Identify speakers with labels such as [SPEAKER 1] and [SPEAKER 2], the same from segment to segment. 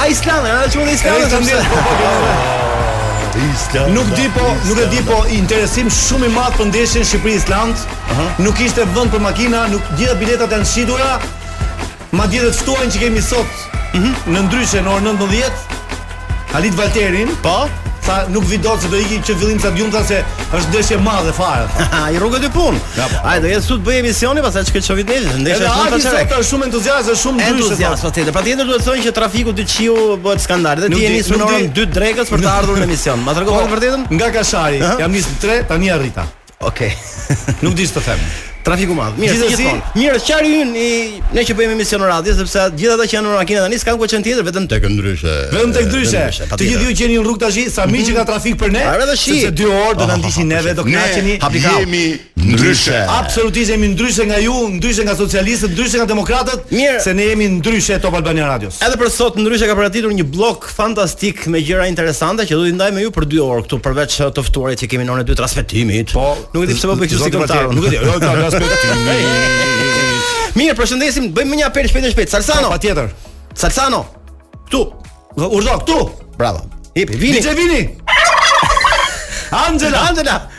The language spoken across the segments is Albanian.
[SPEAKER 1] Ai
[SPEAKER 2] Islanda, na quhet Islanda Ai sepse po
[SPEAKER 3] po kemi ne.
[SPEAKER 2] Islanda.
[SPEAKER 3] Nuk di po, nuk e di po interesim shumë i madh për ndeshjen Shqipëri-Islandë. Nuk ishte vend për makina, nuk gjitha biletat janë shitura. Madje edhe të ftuarin që kemi sot në ndryshe në orën 19. Halit Valterin,
[SPEAKER 2] po,
[SPEAKER 3] tha nuk vi dot se do iki që fillim stadium tha se është ndeshje e madhe fare.
[SPEAKER 2] Ai rrugët e punë.
[SPEAKER 3] Po.
[SPEAKER 2] Ai do jetë sot bëj emisioni pastaj çka çavit
[SPEAKER 3] ne,
[SPEAKER 2] ndeshja
[SPEAKER 3] e
[SPEAKER 2] fundit
[SPEAKER 3] çfarë?
[SPEAKER 2] Ai
[SPEAKER 3] është shumë entuziast, është shumë ndryshe.
[SPEAKER 2] Entuziazëm
[SPEAKER 3] po.
[SPEAKER 2] patjetër. Patjetër duhet të thonë që trafiku te shiu bëhet skandal. Dhe ti jeni në orën 2 drekës për të ardhur në emision. Ma tregon po, vërtetën?
[SPEAKER 3] Nga Kashari, jam nisur 3, tani arrita.
[SPEAKER 2] Okej. Okay.
[SPEAKER 3] Nuk di ç'të them.
[SPEAKER 2] Trafiku madh. Mirë, si gjithmonë. Mirë, qari ynë, ne që bëjmë emision në radio sepse gjithë ata që janë në makinë tani s'kanë ku të shkojnë tjetër vetëm tek ndryshe.
[SPEAKER 3] Vetëm tek ndryshe. Të gjithë ju jeni në rrugë tash, sa mirë që ka trafik për ne.
[SPEAKER 2] Ore dhe shi.
[SPEAKER 3] Sepse 2 orë do na ndiqni neve, do kënaqeni.
[SPEAKER 4] Jemi ndryshe.
[SPEAKER 3] Absolutisht jemi ndryshe nga ju, ndryshe nga socialistët, ndryshe nga demokratët, se ne jemi ndryshe Top Albania Radios.
[SPEAKER 2] Edhe për sot ndryshe ka përgatitur një blok fantastik me gjëra interesante që do t'i ndajmë me ju për 2 orë këtu përveç uh, të ftuarit që kemi në orën e dytë transmetimit.
[SPEAKER 3] Po,
[SPEAKER 2] nuk e di pse po bëj kështu si komentar.
[SPEAKER 3] Nuk e di, jo ta transmetimit.
[SPEAKER 2] Mirë, përshëndesim, bëjmë një apel shpejt e shpejt. Salsano.
[SPEAKER 3] Po, patjetër.
[SPEAKER 2] Salsano. Tu.
[SPEAKER 3] Urdhro këtu.
[SPEAKER 2] Bravo. Jepi, vini.
[SPEAKER 3] Vini. Angela,
[SPEAKER 2] Angela.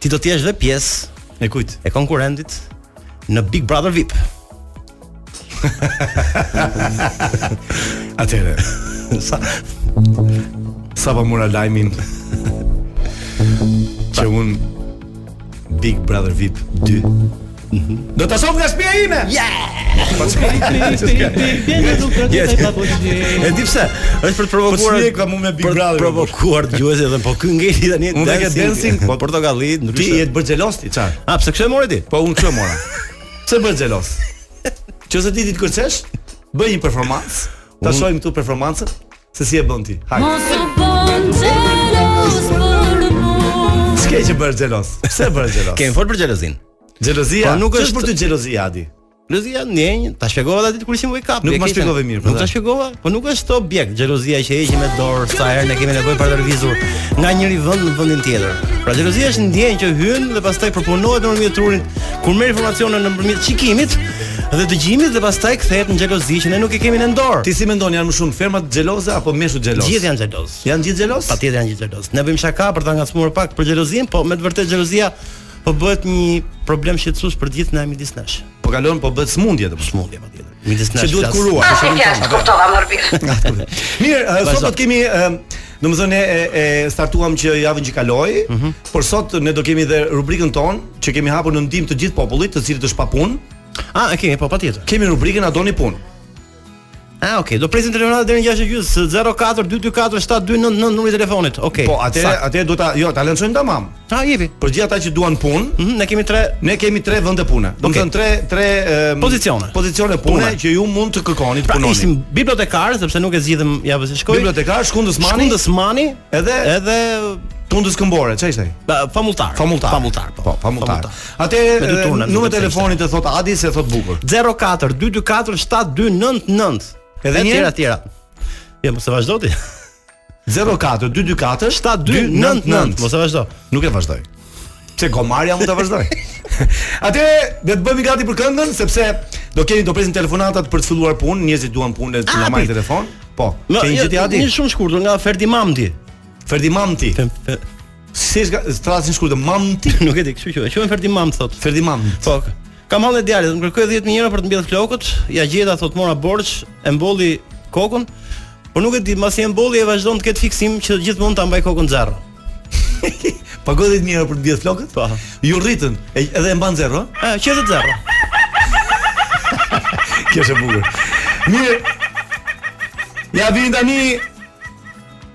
[SPEAKER 2] ti do të jesh dhe pjesë
[SPEAKER 3] e kujt?
[SPEAKER 2] E konkurrentit në Big Brother VIP.
[SPEAKER 3] Atëre. Sa sapo mora lajmin. Që un Big Brother VIP 2 Do ta shoh nga shtëpia ime. Po çfarë ti ti ti ti në rrugë trotuar pa bushi.
[SPEAKER 2] E di pse? Është për të provokuar.
[SPEAKER 3] Ça kam unë me Big Brother.
[SPEAKER 2] Për provokuar dëgjuesit dhe po ky ngeli tani
[SPEAKER 3] dancing. Unë te dancing
[SPEAKER 2] po portokalli ndryshe.
[SPEAKER 3] Ti je bërë xhelos ti çfarë?
[SPEAKER 2] A pse kështu e more ti?
[SPEAKER 3] Po unë kështu e mora. Pse bëhesh xhelos? Nëse ti di të kërcesh, bëj një performancë. Ta shohim këtu performancën. Se si e bën ti? Hajde.
[SPEAKER 5] Mos u bën xheloz për mua.
[SPEAKER 3] Ç'ke që bësh xheloz? Pse bësh xheloz?
[SPEAKER 2] Kemi fol për xhelozinë.
[SPEAKER 3] Xhelozia.
[SPEAKER 2] Po nuk është
[SPEAKER 3] për ty xhelozi Adi.
[SPEAKER 2] Xhelozia ndjenjë, ta shpjegova atë ditë kur ishim kap.
[SPEAKER 3] Nuk ma shpjegove mirë. Po
[SPEAKER 2] nuk ta shpjegova, po nuk është objekt xhelozia që e heqim me dorë sa herë ne kemi nevojë për ta lëvizur nga njëri vend në vendin tjetër. Pra xhelozia është ndjenjë që hyn dhe pastaj përpunohet nëpërmjet trurit kur merr informacione nëpërmjet shikimit, dhe dëgjimit dhe pastaj kthehet në xhelozi që ne nuk e kemi në dorë.
[SPEAKER 3] Ti si mendon janë më shumë femrat xheloze apo meshkujt xheloz?
[SPEAKER 2] Gjithë janë xheloz.
[SPEAKER 3] Janë gjithë xheloz?
[SPEAKER 2] Patjetër janë gjithë xheloz. Ne bëjmë shaka për ta ngacmuar pak për xhelozinë, po me të vërtetë xhelozia po bëhet një problem shqetësues për gjithë ne midis nesh.
[SPEAKER 3] Po kalon po bëhet smundje po
[SPEAKER 2] smundje patjetër. Midis nesh.
[SPEAKER 3] Që duhet kuruar,
[SPEAKER 6] po shumë. Kuptova më
[SPEAKER 3] mirë. Mirë, sot do të kemi Domethënë e, e startuam që javën që kaloi, mm -hmm. por sot ne do kemi dhe rubrikën tonë që kemi hapur në ndihmë të gjithë popullit, i cili është pa punë.
[SPEAKER 2] Ah, e kemi, po patjetër.
[SPEAKER 3] Kemi rubrikën a doni punë.
[SPEAKER 2] Ah, okay. Do presim telefonat deri në 6:30 04 224 729 numri i telefonit. Okay.
[SPEAKER 3] Po,
[SPEAKER 2] atë
[SPEAKER 3] atë do ta, jo, ta lançojmë tamam.
[SPEAKER 2] Ta jepi.
[SPEAKER 3] Për gjithë ata që duan punë,
[SPEAKER 2] mm -hmm, ne kemi tre
[SPEAKER 3] ne kemi tre vende pune. Do të
[SPEAKER 2] okay.
[SPEAKER 3] thotë tre tre um,
[SPEAKER 2] pozicione.
[SPEAKER 3] Pozicione pune,
[SPEAKER 2] pune
[SPEAKER 3] që ju mund të kërkoni të
[SPEAKER 2] pra,
[SPEAKER 3] punoni.
[SPEAKER 2] Pra ishim bibliotekar sepse nuk e zgjidhëm javës që shkoi.
[SPEAKER 3] Bibliotekar, shkundës mani.
[SPEAKER 2] Shkundës mani,
[SPEAKER 3] edhe
[SPEAKER 2] edhe
[SPEAKER 3] Tundës këmbore, ça
[SPEAKER 2] ishte? Famulltar.
[SPEAKER 3] Famulltar.
[SPEAKER 2] Famulltar. Po,
[SPEAKER 3] po
[SPEAKER 2] famulltar.
[SPEAKER 3] Atë numri
[SPEAKER 2] i
[SPEAKER 3] telefonit e thotë Adi se thotë bukur.
[SPEAKER 2] 04 224 7299.
[SPEAKER 3] Edhe një herë
[SPEAKER 2] tjetër. Ja mos e vazhdo ti.
[SPEAKER 3] 04 224
[SPEAKER 2] 7299. Mos e vazhdo.
[SPEAKER 3] Nuk e vazhdoj. Pse gomarja mund ta vazhdoj? Atëherë do të bëhemi gati për këngën sepse do kemi do presim telefonatat për të filluar punë, njerëzit duan punë
[SPEAKER 2] të
[SPEAKER 3] na marrin telefon. Po, ke një gjë ti?
[SPEAKER 2] Një shumë shkurtër nga Ferdi Mamti.
[SPEAKER 3] Ferdi Mamti. Si është thërrasin shkurt Mamti?
[SPEAKER 2] Nuk e di, kështu quhet. Quhen Ferdi Mamt thotë.
[SPEAKER 3] Ferdi Mamt.
[SPEAKER 2] Po. Kam hall me djalin, më kërkoi 10 mijë euro për të mbjellë flokët, ia gjeta thotë mora borxh, e mbolli kokën. Po nuk e di, mbasi e mbolli e vazhdon të ketë fiksim që gjithmonë ta mbajë kokën zero.
[SPEAKER 3] Pagoi 10 mijë euro për të mbjellë flokët?
[SPEAKER 2] Po.
[SPEAKER 3] Iu rritën, e, edhe e mban zero? Ë,
[SPEAKER 2] qeth zero.
[SPEAKER 3] Kjo është e bukur. Mirë. Ja vini tani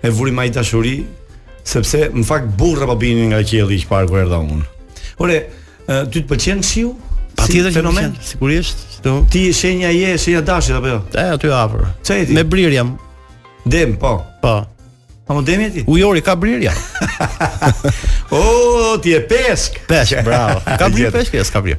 [SPEAKER 3] E vuri me dashuri sepse në fakt burra po binin nga qielli që parë kur erdha unë. Ore, ty të pëlqen shiu?
[SPEAKER 2] Patjetër si
[SPEAKER 3] fenomen,
[SPEAKER 2] pëlqen, sigurisht. Do.
[SPEAKER 3] Ti ç' shenjë je, shenja e dashit apo jo?
[SPEAKER 2] E aty afër.
[SPEAKER 3] Çfarë ti?
[SPEAKER 2] Me brir jam.
[SPEAKER 3] Dem, po.
[SPEAKER 2] Po.
[SPEAKER 3] Po mo demi ti?
[SPEAKER 2] Ujori ka brir ja.
[SPEAKER 3] oh, ti je peshk.
[SPEAKER 2] Peshk, bravo. Ka brir peshku, s'ka brir.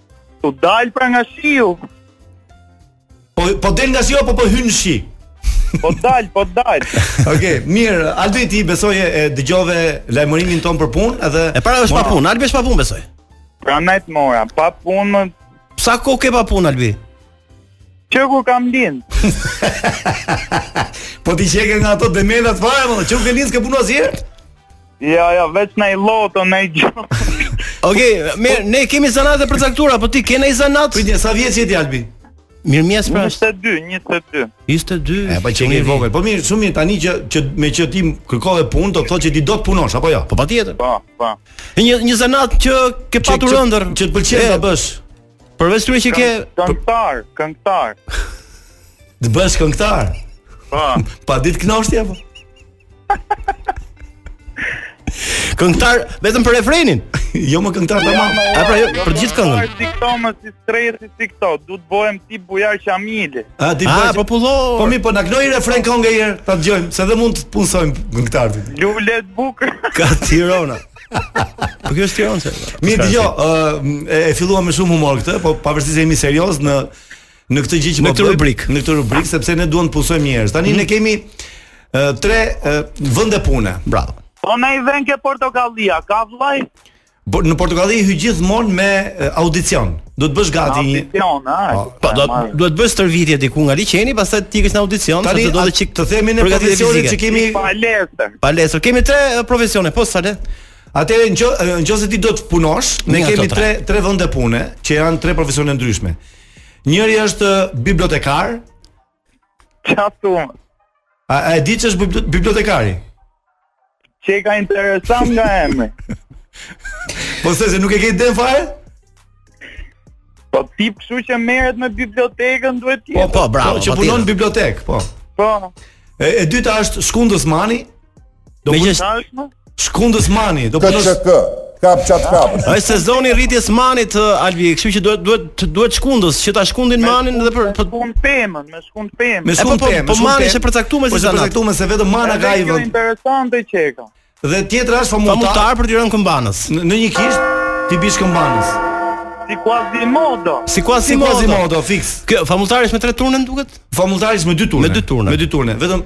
[SPEAKER 3] Tu dal
[SPEAKER 7] pra nga shiu.
[SPEAKER 3] Po po del nga shiu apo po hyn në shi?
[SPEAKER 7] Po dal, po dal.
[SPEAKER 3] Okej, okay, mirë, Albi ti besoj e dëgjove lajmërimin tonë për punë edhe
[SPEAKER 2] E para është pa punë, Albi është pa punë besoj.
[SPEAKER 7] Prandaj t'mora, pa punë.
[SPEAKER 2] Sa kohë ke pa punë Albi?
[SPEAKER 7] Që kur kam lind.
[SPEAKER 3] po ti qeke nga ato dembelat fare, që kur ke lind s'ke punuar asnjëherë?
[SPEAKER 7] Ja, ja, veç naj loto, naj gjo.
[SPEAKER 2] Oke, okay, ne kemi zanate të përcaktuara, po ti ke naj zanat?
[SPEAKER 3] Pritje, sa vjeç je ti, Albi?
[SPEAKER 2] Mirëmëngjes pra.
[SPEAKER 7] 22, 22.
[SPEAKER 2] 22.
[SPEAKER 3] E po qenke i vogël. Po mirë, shumë mirë tani që që meqë ti kërkove punë, do të thotë që ti do të punosh apo jo? Ja?
[SPEAKER 2] Po patjetër.
[SPEAKER 7] Po, po.
[SPEAKER 2] Një një zanat që ke patur ëndër,
[SPEAKER 3] që të pëlqen ta bësh.
[SPEAKER 2] Përveç tyre që ke
[SPEAKER 7] këngëtar, këngëtar.
[SPEAKER 3] Të bësh këngëtar?
[SPEAKER 7] Po.
[SPEAKER 3] Pa ditë kënaqti apo?
[SPEAKER 2] Këngëtar vetëm për refrenin.
[SPEAKER 3] Jo më këngëtar tamam.
[SPEAKER 2] Ja, pra jo, jo, për gjithë këngën.
[SPEAKER 7] Ti këto më si stresi ti këto, du të bëhem si Bujar Qamili.
[SPEAKER 3] A ti bëj?
[SPEAKER 2] Po pullo.
[SPEAKER 3] Po mi po na gnoi refren këngë herë, ta dëgjojmë, se dhe mund të punësojmë këngëtar.
[SPEAKER 7] Lulet bukur.
[SPEAKER 2] Ka Tirona. Po kjo është Tiranë.
[SPEAKER 3] Mirë, dëgjoj, ë e filluam me shumë humor këtë, po pavarësisht se jemi serioz në në këtë gjë që po bëjmë.
[SPEAKER 2] Në këtë rubrik,
[SPEAKER 3] në këtë rubrik sepse ne duam të punësojmë njerëz. Tani mhm. ne kemi tre vende pune.
[SPEAKER 2] Bravo.
[SPEAKER 7] Po në i vend ke Portokallia, ka vlla?
[SPEAKER 3] Por në Portokalli hy gjithmonë me audicion. Do të bësh gati një
[SPEAKER 7] audicion, a?
[SPEAKER 2] Po, po do do të bësh stërvitje diku nga liqeni, pastaj të ikësh në audicion, sepse do një çik
[SPEAKER 3] të themi në profesionin që kemi
[SPEAKER 7] palestër.
[SPEAKER 2] Palestër, kemi tre eh, profesione, po s'ta le.
[SPEAKER 3] Atëherë në qoftë se ti do të punosh, ne kemi tre
[SPEAKER 2] tre
[SPEAKER 3] vende pune që janë tre profesione të ndryshme. Njëri është eh, bibliotekar,
[SPEAKER 7] Ç'është kjo.
[SPEAKER 3] A, a e di ç'është bibliotekari?
[SPEAKER 7] Qenka interesant nga emri.
[SPEAKER 3] po se se nuk e ke idenë fare?
[SPEAKER 7] Po tip kshu që merret me bibliotekën duhet
[SPEAKER 2] të
[SPEAKER 7] jetë.
[SPEAKER 2] Po, po, bravo.
[SPEAKER 3] Po, që punon në bibliotekë, po.
[SPEAKER 7] Po.
[SPEAKER 3] E, e dyta është shkundës mani.
[SPEAKER 7] Domethënë
[SPEAKER 3] Shkundës mani Do punosh Këtë që
[SPEAKER 1] Kap ça të kap.
[SPEAKER 2] Është sezoni i rritjes manit Albi, kështu që duhet duhet të duhet shkundës, që ta shkundësh manin dhe për për
[SPEAKER 7] shkund pemën, me shkund pemën.
[SPEAKER 3] Me shkund
[SPEAKER 2] po, po,
[SPEAKER 3] pemën. Po
[SPEAKER 2] mani është përcaktuar
[SPEAKER 3] po,
[SPEAKER 2] si zanat.
[SPEAKER 3] Po përcaktuar se vetëm mana ka
[SPEAKER 7] ai
[SPEAKER 3] vend.
[SPEAKER 7] Është interesante qenka.
[SPEAKER 3] Dhe tjetra është
[SPEAKER 2] famulltar për të rënë këmbanës.
[SPEAKER 3] Në një kishë t'i biesh këmbanës.
[SPEAKER 7] Si Kuazimodo.
[SPEAKER 2] Si Kuazimodo.
[SPEAKER 3] Si Kuazimodo, fiks.
[SPEAKER 2] Ky famulltari është me tre turne duket?
[SPEAKER 3] Famulltari është me dy turne.
[SPEAKER 2] Me dy turne.
[SPEAKER 3] Me dy turne. Vetëm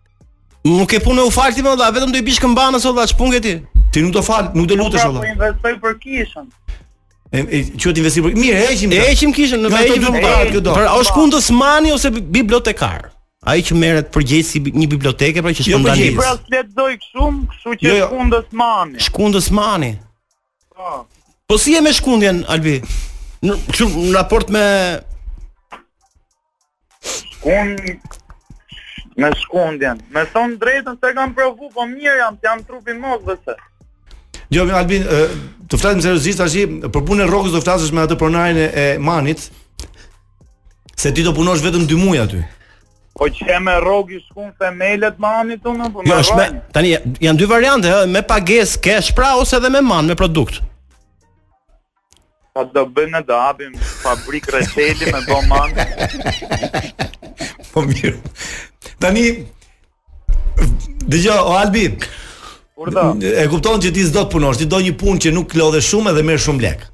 [SPEAKER 3] Nuk
[SPEAKER 2] ke
[SPEAKER 3] punë me
[SPEAKER 2] u fal ti më vlla, vetëm do i biesh këmbanës o vlla, ç'punë ke ti?
[SPEAKER 3] Ti nuk do fal, nuk do po lutesh
[SPEAKER 7] pra,
[SPEAKER 3] vlla.
[SPEAKER 7] Po investoj për kishën.
[SPEAKER 3] E, e qoftë investim për mirë, heqim.
[SPEAKER 2] E heqim kishën në vend
[SPEAKER 3] të parë këtu.
[SPEAKER 2] Për është shkundës mani ose bibliotekar. Ai që merret përgjegjësi e një biblioteke pra që
[SPEAKER 3] jo,
[SPEAKER 2] shpërndan libra.
[SPEAKER 7] Jo, pra s'lexoj shumë, kështu që
[SPEAKER 3] jo, jo.
[SPEAKER 7] Shkundës mani.
[SPEAKER 2] Shkundës mani.
[SPEAKER 7] Po
[SPEAKER 2] si je me shkundjen Albi? Në në raport me
[SPEAKER 7] Shkun me shkundjen. Me thon të drejtën s'e kam provu, po mirë jam, jam trupin mos vet.
[SPEAKER 3] Jo, vjen Albi, të flasim seriozisht tash, për punën e rrogës do flasësh me atë pronarin e manit. Se ti do punosh vetëm 2 muaj aty.
[SPEAKER 7] Po që me rrog i shkun themelet e manit unë, po me
[SPEAKER 2] jo, me, Tani, janë dy variante, hë, me pagesë, cash, pra, ose edhe me man, me produkt.
[SPEAKER 7] Po do bëjmë në do hapim fabrikë reçeli me bo man.
[SPEAKER 3] po mirë. Tani, dëgjo, o Albi,
[SPEAKER 7] Urdhro.
[SPEAKER 3] e kupton që ti s'do të punosh, ti do një punë që nuk lodhesh shumë edhe merr shumë
[SPEAKER 7] lekë.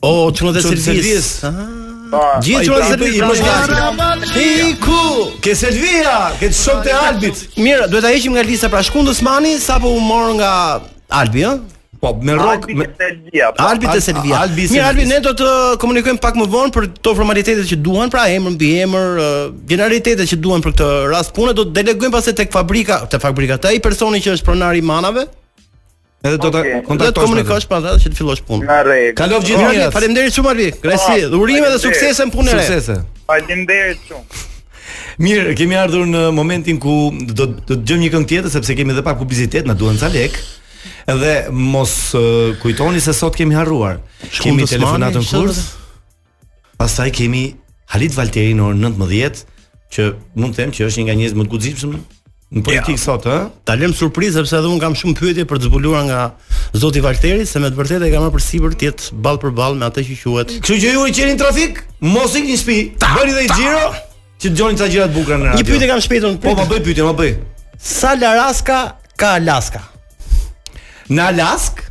[SPEAKER 2] O,
[SPEAKER 3] oh,
[SPEAKER 2] çuna
[SPEAKER 3] të
[SPEAKER 7] servis.
[SPEAKER 2] Gjithë çuna
[SPEAKER 3] të
[SPEAKER 2] servis.
[SPEAKER 3] Mos gati.
[SPEAKER 2] Ti ku?
[SPEAKER 3] Ke servia, ke shok të Albit.
[SPEAKER 2] Mirë, duhet ta heqim nga lista pra shkundës mani sapo u mor nga Albi, ëh?
[SPEAKER 3] Po, me
[SPEAKER 7] rok
[SPEAKER 3] me
[SPEAKER 7] Serbia. Po.
[SPEAKER 2] Albi te Serbia.
[SPEAKER 3] Albi
[SPEAKER 2] Mirë, Albi ne do të komunikojmë pak më vonë për këto formalitetet që duhen, pra emër mbiemër, gjeneralitetet që duhen për këtë rast pune, do të delegojmë pastaj tek fabrika, te fabrika, te ai personi që është pronari i manave.
[SPEAKER 3] Edhe do ta
[SPEAKER 7] okay. kontaktosh.
[SPEAKER 2] Do të komunikosh pastaj edhe që të fillosh punë.
[SPEAKER 7] Në rregull.
[SPEAKER 3] Kalofsh gjithë
[SPEAKER 2] mirë. Faleminderit shumë Albi. Gësi,
[SPEAKER 7] ah,
[SPEAKER 2] urime dhe suksese në punën e re.
[SPEAKER 3] Suksese.
[SPEAKER 7] Faleminderit shumë.
[SPEAKER 3] Mirë, kemi ardhur në momentin ku do të dëgjojmë një këngë tjetër sepse kemi edhe pak publicitet, na duhen ca lek. Edhe mos uh, kujtoni se sot kemi harruar. Kemi telefonatën kurth. Pastaj kemi Halit Valterin në orën 19 që mund të them që është një nga njerëzit më të guximshëm në politikë ja, sot, ë?
[SPEAKER 2] Ta lëmë surprizë sepse edhe un kam shumë pyetje për të zbuluar nga zoti Valteri se me të vërtetë e ka marrë përsipër të jetë ballë për ballë me atë që quhet.
[SPEAKER 3] Kështu që ju që jeni në trafik, mos ikni shtëpi. Bëni dhe xhiro që të dëgjoni ca gjëra të bukura në radio.
[SPEAKER 2] Një pyetje kam shpejtur.
[SPEAKER 3] Po, ma bëj pyetje, ma bëj.
[SPEAKER 2] Sa laraska ka Alaska?
[SPEAKER 3] Në
[SPEAKER 4] Alaskë?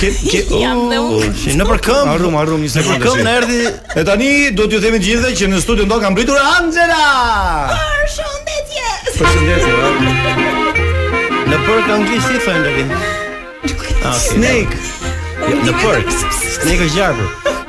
[SPEAKER 3] Ke ke
[SPEAKER 5] jam dhe unë.
[SPEAKER 2] Si në përkëmb.
[SPEAKER 3] Harrum, harrum një sekondë.
[SPEAKER 2] Në përkëmb erdhi.
[SPEAKER 3] E tani do t'ju themi të gjithëve që në studion tonë ka mbërritur Anxhela.
[SPEAKER 5] Përshëndetje.
[SPEAKER 3] Përshëndetje.
[SPEAKER 2] Në përk anglisht si i thonë tani. Ah,
[SPEAKER 3] Snake.
[SPEAKER 2] Në përk. Snake është gjarpër.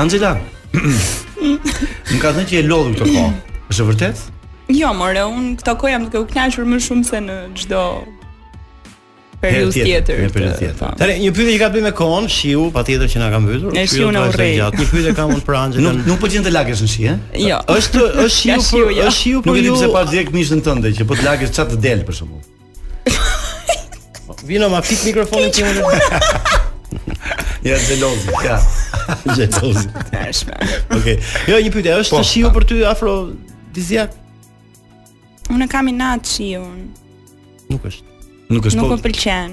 [SPEAKER 2] Anxhela. Më
[SPEAKER 3] ka thënë që je lodhur këtë kohë. Është e vërtetë?
[SPEAKER 8] Jo, more, un këtë kohë jam duke u kënaqur më shumë se në çdo periudhë tjetër.
[SPEAKER 3] Në periudhë tjetër.
[SPEAKER 2] Tani një pyetje që ka të bëjë me kohën, shiu, patjetër që na ka mbytur. Ne
[SPEAKER 8] shiu na urrej.
[SPEAKER 2] Një pyetje kam unë për Anxhelën.
[SPEAKER 3] Nuk nuk pëlqen të lagesh në shi, ë?
[SPEAKER 8] Jo.
[SPEAKER 2] Është është shiu, është
[SPEAKER 8] shiu,
[SPEAKER 2] po ju.
[SPEAKER 3] Nuk e di pse pa direkt mishën tënde që po të lagesh çat të del për shkakun.
[SPEAKER 2] Vino ma fik mikrofonin që unë.
[SPEAKER 3] Ja xheloz, ja.
[SPEAKER 8] Xheloz.
[SPEAKER 2] Okej. Jo, një pyetje, është
[SPEAKER 3] po,
[SPEAKER 2] shiu për ty afrodiziak?
[SPEAKER 8] Unë e kam inat shiun.
[SPEAKER 2] Nuk është.
[SPEAKER 3] Nuk është.
[SPEAKER 8] Nuk
[SPEAKER 3] po-
[SPEAKER 8] më pëlqen.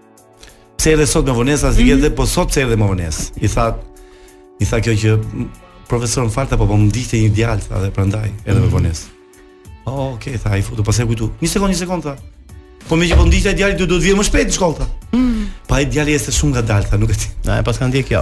[SPEAKER 3] Pse edhe sot me vonesë as ligjet mm -hmm. dhe po sot pse edhe me vonesë. I tha i tha kjo që profesor më fal tha po po më ndiqte një djalë tha dhe prandaj edhe me mhm. vonesë. Oh, okay, tha i futu pastaj kujtu. Një sekond, një sekond tha. Po meqë po të ndiqte djali duhet të vije më shpejt në shkollë tha. Mm -hmm. Po ai djali ecte shumë ngadalë tha, nuk e di.
[SPEAKER 2] Na e paskan ndjek kjo.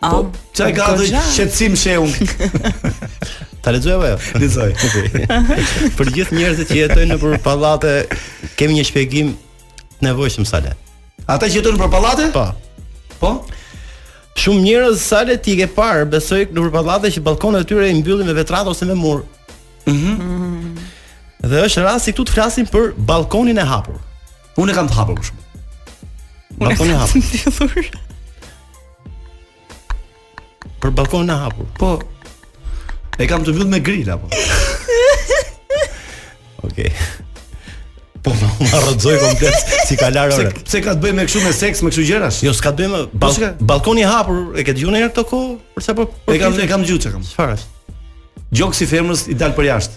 [SPEAKER 3] Po,
[SPEAKER 2] ça ka të shqetësim se unë.
[SPEAKER 3] Ta
[SPEAKER 2] lexoj apo jo?
[SPEAKER 3] Lexoj.
[SPEAKER 2] Për gjithë njerëzit që jetojnë nëpër pallate, kemi një shpjegim të nevojshëm Sale.
[SPEAKER 3] Ata që jetojnë nëpër pallate?
[SPEAKER 2] Po.
[SPEAKER 3] Po.
[SPEAKER 2] Shumë njerëz Sale ti ke parë, besoj nëpër pallate që ballkonet e tyre i mbyllin me vetrata ose me mur. Mhm. Mm Dhe është rasti këtu të flasim për ballkonin e hapur.
[SPEAKER 3] Unë kam të hapur për shkak.
[SPEAKER 2] Unë kam të
[SPEAKER 8] hapur.
[SPEAKER 2] Për balkonin e hapur.
[SPEAKER 3] Po. E kam të mbyllur me grila apo.
[SPEAKER 2] Okej. Po më ma rrëzoj komplet si ka larë Ore,
[SPEAKER 3] pse ka të bëjë me kështu me seks, me kështu gjërash?
[SPEAKER 2] Jo, s'ka të bëjë me po
[SPEAKER 3] bal
[SPEAKER 2] balkoni i hapur, e ke dëgjuar ndonjëherë këto ku? Për sa po?
[SPEAKER 3] E kam e kam dëgjuar çka kam.
[SPEAKER 2] Çfarë?
[SPEAKER 3] Gjoksi i femrës i dalë përjashta.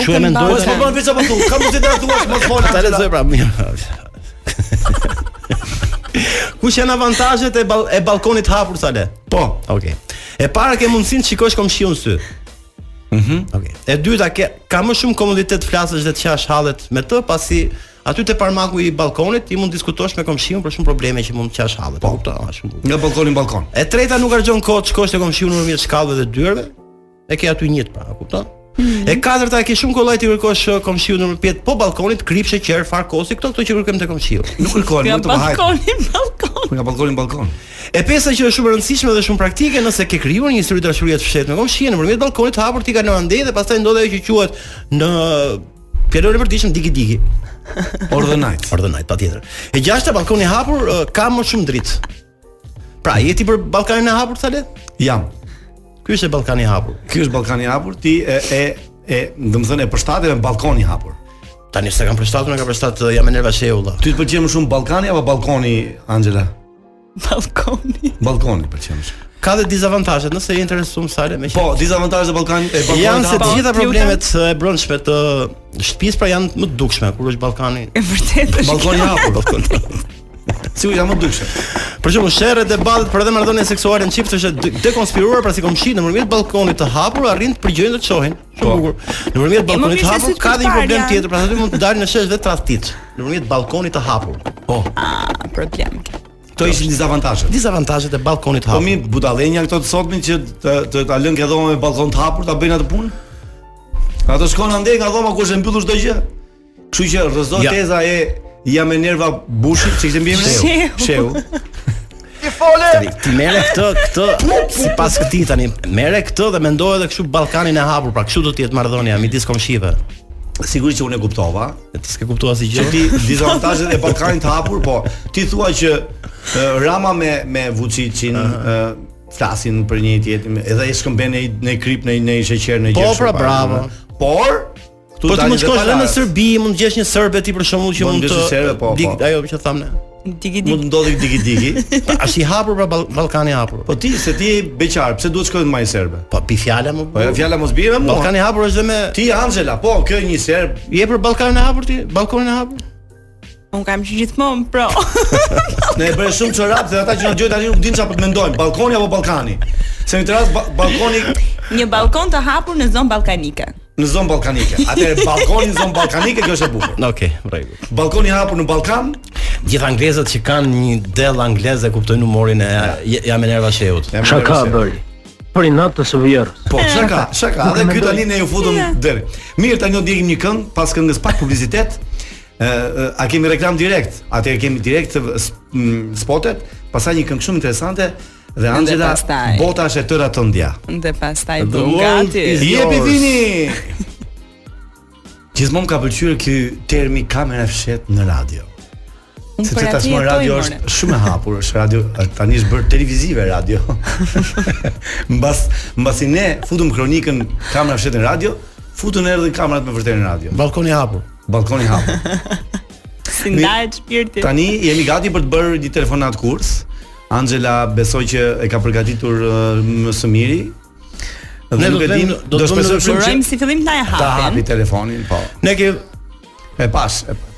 [SPEAKER 2] Çu e mendoj?
[SPEAKER 3] Po bën veç apo tu, kam të drejtë thua më fol.
[SPEAKER 2] Ta lexoj pra mirë. Kush janë avantazhet e bal e balkonit të hapur Sale?
[SPEAKER 3] Po,
[SPEAKER 2] okay. E para ke mundësinë të shikosh komshiun në sy. Mhm. Mm okay. E dyta ke ka më shumë komoditet të flasësh dhe të qash hallet me të, pasi aty te parmaku i balkonit ti mund të diskutosh me komshiun për shumë probleme që mund të qash hallet. Po, kupton, është shumë.
[SPEAKER 3] Nga balkoni në balkon.
[SPEAKER 2] E treta nuk harxhon kohë të shkosh te komshiu nëpërmjet shkallëve dhe dyerve, E ke aty ngjit pra, kupton? Mm -hmm. E katërta e ke shumë kollaj t'i kërkosh uh, komshiut nëpërmjet po ballkonit, kripë, sheqer, farë kosi, këto këto që kërkojmë te komshiu.
[SPEAKER 3] Nuk
[SPEAKER 8] kërkojmë,
[SPEAKER 3] nuk të më
[SPEAKER 8] hajtë. Balkonin, balkon.
[SPEAKER 3] Nga balkoni në balkon.
[SPEAKER 2] E pesta që është shumë e rëndësishme dhe shumë praktike nëse ke krijuar një histori dashurie të fshehtë me komshin nëpërmjet ballkonit të hapur ti kalon andej dhe pastaj ndodh ajo që quhet në fjalorin e përditshëm digi digi.
[SPEAKER 3] Or the night.
[SPEAKER 2] Or the night, patjetër. E gjashta balkoni hapur ka më shumë dritë. Pra, je ti për Ballkanin e hapur, Sale?
[SPEAKER 3] Jam.
[SPEAKER 2] Ky është Ballkani i hapur.
[SPEAKER 3] Ky është Ballkani i hapur, ti e e e, domethënë e përshtate me Ballkoni i hapur.
[SPEAKER 2] Tani s'e kam përshtatur, e kam përshtatur jam Enerva Sheulla.
[SPEAKER 3] Ty të pëlqen më shumë Ballkani apo Ballkoni, Angela?
[SPEAKER 8] Ballkoni.
[SPEAKER 3] Ballkoni pëlqen më shumë.
[SPEAKER 2] Ka dhe dizavantazhe, nëse je i interesuar Sale me.
[SPEAKER 3] Po, dizavantazhet e Ballkanit e Ballkanit.
[SPEAKER 2] Janë se
[SPEAKER 3] të
[SPEAKER 2] gjitha problemet e brendshme të shtëpisë pra janë më të dukshme kur është Ballkani.
[SPEAKER 8] E vërtetë. Ballkoni
[SPEAKER 3] hapur, Ballkoni. Si u janë të dukshme.
[SPEAKER 2] Për shembull sherret debatet por edhe marrëdhënie seksuale në çift është e dekonspiruar pasi komshinjtë nëpërmjet ballkonit të hapur arrijnë të përgjojnë të shohin. Shumë
[SPEAKER 3] po.
[SPEAKER 2] bukur. Nëpërmjet ballkonit të hapur ka dhe një problem tjetër, pra aty mund të dalin në shesh dhe tradhtitë. Nëpërmjet ballkonit të hapur.
[SPEAKER 3] Po.
[SPEAKER 8] Ah, problem.
[SPEAKER 3] Kto ishin dizavantazhet?
[SPEAKER 2] Dizavantazhet e ballkonit të
[SPEAKER 3] po
[SPEAKER 2] hapur.
[SPEAKER 3] Po mi budallenj këto të sotmit që të të ta lënë këto me ballkon të hapur ta bëjnë atë punë? Ato shkojnë andej nga dhoma ku është mbyllur çdo gjë. Kështu që
[SPEAKER 2] rrëzohet
[SPEAKER 3] teza e jam me nerva bushit, ç'i kishte mbiemrin?
[SPEAKER 8] Sheu.
[SPEAKER 3] Sheu.
[SPEAKER 2] Ti fole. Ti merre këtë, këtë sipas këtij tani. Merre këtë dhe mendoj edhe kështu Ballkanin e hapur, pra kështu do të jetë marrëdhënia midis komshive.
[SPEAKER 3] Sigurisht që unë e kuptova,
[SPEAKER 2] e ti s'ke kuptuar asgjë.
[SPEAKER 3] Ti dizavantazhet e Ballkanit të hapur, po ti thua që Rama me me Vuçiçin, uh -huh flasin për njëri-tjetrin, edhe e shkëmbejnë në në krip në në sheqer në gjë.
[SPEAKER 2] Po,
[SPEAKER 3] pra,
[SPEAKER 2] bravo.
[SPEAKER 3] Por Këtu
[SPEAKER 2] po ti mund të shkosh edhe në Serbi, mund të gjesh një serbe ti për shembull që
[SPEAKER 3] mund
[SPEAKER 2] të
[SPEAKER 3] serbe, po, po.
[SPEAKER 2] ajo që themi ne.
[SPEAKER 8] Digi digi.
[SPEAKER 3] Mund
[SPEAKER 8] të
[SPEAKER 3] ndodhi digi digi.
[SPEAKER 2] Është i hapur pra Ballkani i hapur.
[SPEAKER 3] Po ti se ti je beqar, pse duhet të shkojmë me një serbe?
[SPEAKER 2] Po pi fjala më.
[SPEAKER 3] Po fjala mos bie më.
[SPEAKER 2] Ballkani i hapur është dhe me
[SPEAKER 3] Ti Angela, po kjo një serb.
[SPEAKER 2] Je për Ballkanin e hapur ti? Ballkonin e hapur?
[SPEAKER 8] Un kam qenë gjithmonë pro.
[SPEAKER 3] ne e bëmë shumë çorap se ata që na dëgjojnë tani nuk dinë çfarë po të mendojnë,, ballkoni apo ballkani. Se në tras ba ballkoni
[SPEAKER 8] një ballkon të hapur në zonë ballkanike.
[SPEAKER 3] Në zonë ballkanike. Atëherë ballkoni në zonë ballkanike kjo është e bukur.
[SPEAKER 2] Okej, okay, rregull.
[SPEAKER 3] Ballkoni i hapur në Ballkan.
[SPEAKER 2] Gjithë anglezët, që kanë një del anglez e kuptojnë humorin e Minerva
[SPEAKER 3] Shehut.
[SPEAKER 9] Shaka bëri? për inat të së vjehrrës.
[SPEAKER 3] Po, shaka, shaka, edhe ky tani ne ju futëm deri. Mirë, tani do të dëgjojmë një këngë pas këngës pak publicitet. a kemi reklamë direkt? Atëherë kemi direkt spotet, pastaj një këngë shumë interesante dhe
[SPEAKER 8] Anxhela
[SPEAKER 3] bota është e tëra e jotja.
[SPEAKER 8] Dhe pastaj
[SPEAKER 2] do
[SPEAKER 8] gati.
[SPEAKER 3] Jepi Vini. Gjithmonë më ka pëlqyer ky termi kamera e fshehtë në radio.
[SPEAKER 8] Se
[SPEAKER 3] tashmë radio është shumë e hapur, është radio tani është bërë televizive radio. mbas mbasi ne futëm kronikën kamera e fshehtë në radio, u futën edhe kamerat me të vërtetë në radio.
[SPEAKER 2] Ballkoni i hapur.
[SPEAKER 3] Ballkoni i hapur.
[SPEAKER 8] si ndahet shpirti.
[SPEAKER 3] Tani jemi gati për të bërë një telefonatë kurth. Anxhela besoj që e ka përgatitur uh, më së miri. Dhe
[SPEAKER 2] ne
[SPEAKER 3] nuk e
[SPEAKER 2] dimë, do të shpresojmë
[SPEAKER 3] shumë që
[SPEAKER 8] si fillim ta hapim.
[SPEAKER 3] Ta
[SPEAKER 8] hapë
[SPEAKER 3] telefonin, po.
[SPEAKER 2] Ne ke
[SPEAKER 3] e pas. E pas.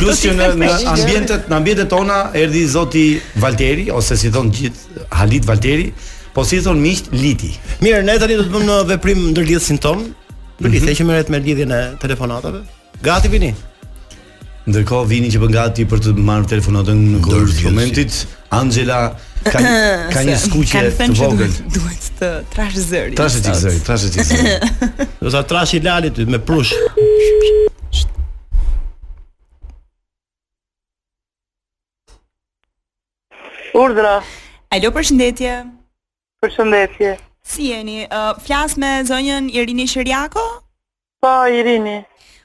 [SPEAKER 3] Plus që në, në ambientet, në ambientet tona erdhi zoti Valteri ose si i thonë gjithë Halit Valteri, po si i thonë miqtë Liti.
[SPEAKER 2] Mirë, ne tani do të vëmë në veprim ndërlidhësin tonë,
[SPEAKER 3] Liti
[SPEAKER 2] që merret me lidhjen e telefonatave. Gati Vini.
[SPEAKER 3] Ndërkohë Vini që bëhet gati për të marrë telefonatën në kohë
[SPEAKER 2] të
[SPEAKER 3] komentit. Anxhela ka një, ka një skuqje të vogël.
[SPEAKER 8] Duhet të trashë zërin.
[SPEAKER 3] Trashe ti zërin, trashe ti zërin.
[SPEAKER 2] Do ta trashi lali ty me prush.
[SPEAKER 7] Urdhëro.
[SPEAKER 8] Alo, përshëndetje.
[SPEAKER 7] Përshëndetje.
[SPEAKER 8] Si jeni? Uh, flas me zonjën Irini Qirjako?
[SPEAKER 7] Po, Irini.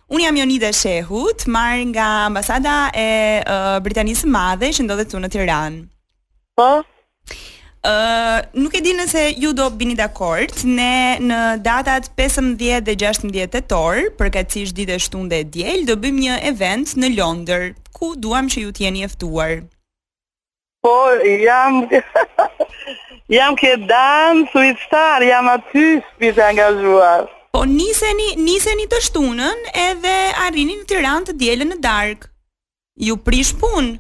[SPEAKER 8] Unë jam Jonida Shehu, ju marr nga ambasada e uh, Britanisë së Madhe që ndodhet këtu në Tiranë.
[SPEAKER 7] Po?
[SPEAKER 8] Uh, nuk e di nëse ju do bini dakord, ne në datat 15 dhe 16 tetor, përkatësisht ditë e shtunë dhe e diel, do bëjmë një event në Londër, ku duam që ju të jeni e ftuar.
[SPEAKER 7] Po, jam... jam ke Dancing with the Stars, jam aty, shumë e angazhuar.
[SPEAKER 8] Po, niseni, niseni të shtunën edhe arrini në Tiranë të dielën në darkë. Ju prish punë.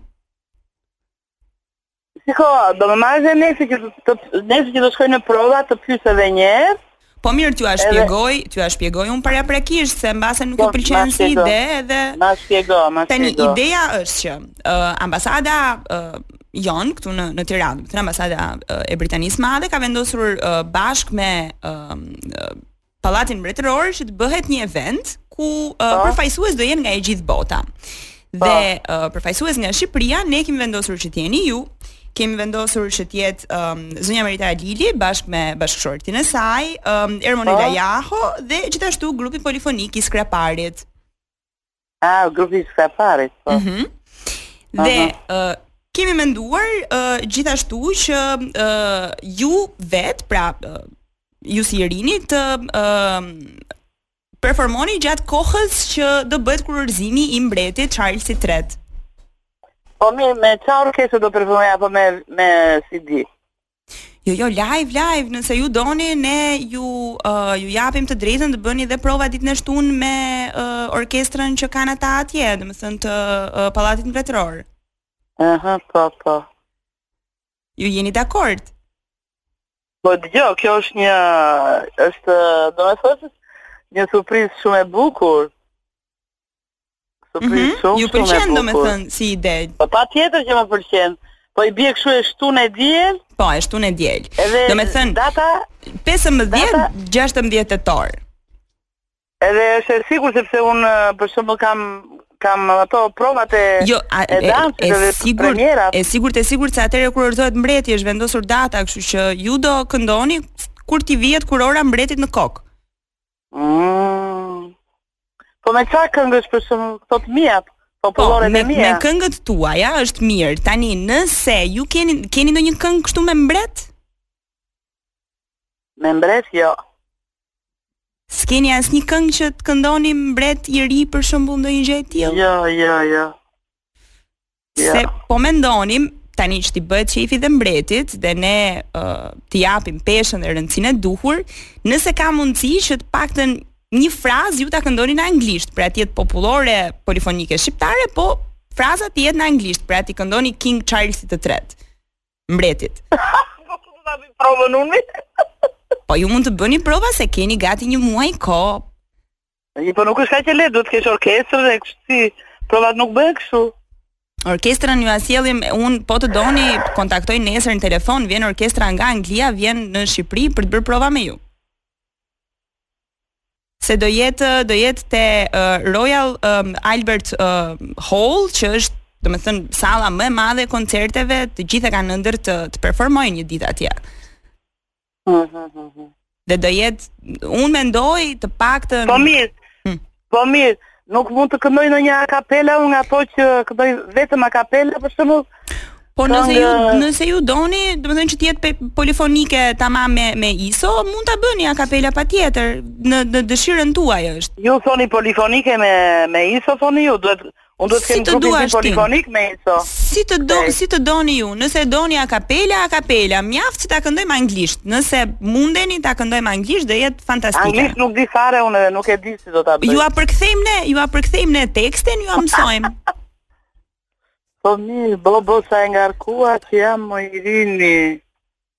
[SPEAKER 7] Shiko, do më marrë dhe nesër që të, nesër që do shkoj në prova të pys dhe njëherë.
[SPEAKER 8] Po mirë,
[SPEAKER 7] t'jua
[SPEAKER 8] shpjegoj, edhe... t'jua shpjegoj unë paraprakisht se mbase nuk
[SPEAKER 7] po,
[SPEAKER 8] ju pëlqen si ide edhe
[SPEAKER 7] Ma shpjego, ma shpjego.
[SPEAKER 8] Tani ideja është që uh, ambasada uh, jonë këtu në në Tiranë, në ambasada uh, e Britanisë së Madhe ka vendosur uh, bashkë me uh, uh, Pallatin Mbretëror që të bëhet një event ku uh, përfaqësues do jenë nga e gjithë bota. Po. Dhe uh, përfaqësues nga Shqipëria, ne kemi vendosur që të jeni ju, kemi vendosur që të jetë um, zonja Merita Halili bashkë me bashkëshortin e saj, um, Ermonela oh. Jaho dhe gjithashtu grupi polifonik i Skraparit.
[SPEAKER 10] Ah, grupi i Skraparit. Po.
[SPEAKER 8] Mhm. Mm dhe uh -huh. uh, kemi menduar uh, gjithashtu që uh, ju vetë, pra uh, ju si Irini të uh, Performoni gjatë kohës që do bëhet kurorëzimi i mbretit Charles i tretë.
[SPEAKER 10] Po me me ça orkestër do performoj apo me me CD?
[SPEAKER 8] Jo, jo, live, live, nëse ju doni, ne ju uh, ju japim të drejtën të bëni dhe prova ditën e shtunë me uh, orkestrën që kanë ata atje, domethënë të uh, pallatit mbretëror.
[SPEAKER 10] Aha, po, po.
[SPEAKER 8] Ju jeni dakord?
[SPEAKER 10] Po dëgjo, kjo është një është domethënë një surprizë shumë e bukur. Surprizë mm
[SPEAKER 8] -hmm.
[SPEAKER 10] shumë. Ju
[SPEAKER 8] pëlqen domethënë si ide.
[SPEAKER 10] Po patjetër që më pëlqen. Po i bie kështu e shtunë e diel?
[SPEAKER 8] Po, e shtunë e diel. Domethënë
[SPEAKER 10] data
[SPEAKER 8] 15 16 tetor.
[SPEAKER 10] Edhe është e sigurt sepse unë për shembull kam kam ato provat e
[SPEAKER 8] jo, a,
[SPEAKER 10] e
[SPEAKER 8] dansit dhe
[SPEAKER 10] premierat.
[SPEAKER 8] E sigurt e sigurt se atëherë kurorëzohet mbreti është vendosur data, kështu që ju do këndoni kur t'i vihet kurora mbretit në kokë.
[SPEAKER 10] Mm. Po me çfarë këngësh për shembull këto të mia?
[SPEAKER 8] Po,
[SPEAKER 10] po
[SPEAKER 8] me,
[SPEAKER 10] me,
[SPEAKER 8] me këngët tuaja është mirë. Tani nëse ju keni keni ndonjë këngë kështu me mbret?
[SPEAKER 10] Me mbret jo.
[SPEAKER 8] S'keni asnjë këngë që të këndoni mbret i ri për shembull ndonjë gjë e tillë?
[SPEAKER 10] Jo, jo, jo. Ja.
[SPEAKER 8] Se po mendonim tani që t'i bëhet qefi dhe mbretit dhe ne uh, t'i japim peshën dhe rëndësinë e duhur, nëse ka mundësi që të paktën një frazë ju ta këndoni në anglisht, pra të jetë popullore polifonike shqiptare, po fraza të jetë në anglisht, pra t'i këndoni King Charles-it të tretë. mbretit.
[SPEAKER 10] Po ku do ta bëj provën unë?
[SPEAKER 8] Po ju mund të bëni prova se keni gati një muaj kohë.
[SPEAKER 10] Një po nuk është kaq e lehtë, duhet të kesh orkestër dhe kështu si provat nuk bëhen kështu.
[SPEAKER 8] Orkestrën jua sjellim, unë po të doni, kontaktoj nesër në telefon, vjen orkestra nga Anglia, vjen në Shqipëri për të bërë prova me ju. se do jetë do jetë te uh, Royal um, Albert uh, Hall që është domethënë salla më e madhe e koncerteve, të gjithë e kanë ëndërr të të performojnë një ditë atje.
[SPEAKER 10] Mhm.
[SPEAKER 8] Dhe do jetë unë mendoj të paktën
[SPEAKER 10] Po mirë.
[SPEAKER 8] Hm.
[SPEAKER 10] Po mirë, nuk mund të këndoj ndonjë akapela unë nga to që këndoj vetëm akapela për shembull
[SPEAKER 8] Po nëse ju nëse ju doni, domethënë që të jetë polifonike tamam me me iso, mund ta bëni akapela patjetër, në në dëshirën tuaj është.
[SPEAKER 10] Ju thoni polifonike me me iso thoni ju, duhet Unë duhet të kem grupin tim polifonik me iso.
[SPEAKER 8] Si të
[SPEAKER 10] doni,
[SPEAKER 8] si të doni ju. Nëse doni akapela, akapela. Mjaft që ta këndoni anglisht. Nëse mundeni ta këndoni anglisht, do jetë fantastike.
[SPEAKER 10] Anglisht nuk di fare unë dhe nuk e di si do ta bëj.
[SPEAKER 8] Jua përkthejmë ne, jua përkthejmë ne tekstin, jua mësojmë.
[SPEAKER 10] Po mirë, bobo sa e ngarkuar që jam
[SPEAKER 8] moj Irini.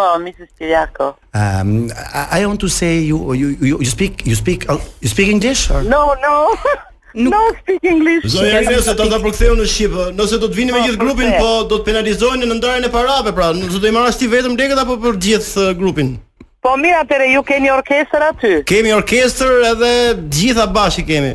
[SPEAKER 10] Po,
[SPEAKER 3] Mrs.
[SPEAKER 10] Qirjako.
[SPEAKER 3] Um, I, I want to say you you you, you speak you speak uh, you speak English or?
[SPEAKER 10] No, no.
[SPEAKER 8] Nuk...
[SPEAKER 10] No speak English.
[SPEAKER 2] Zonja Ines do ta përkthej në shqip. Nëse do të vini me
[SPEAKER 10] po,
[SPEAKER 2] gjithë grupin, po do të penalizoheni në ndarjen e parave, pra, nëse do i marrësh ti vetëm lekët apo për gjithë uh, grupin.
[SPEAKER 10] Po mirë, atëherë ju keni orkestër aty.
[SPEAKER 2] Kemi orkestër edhe të gjitha bashkë kemi.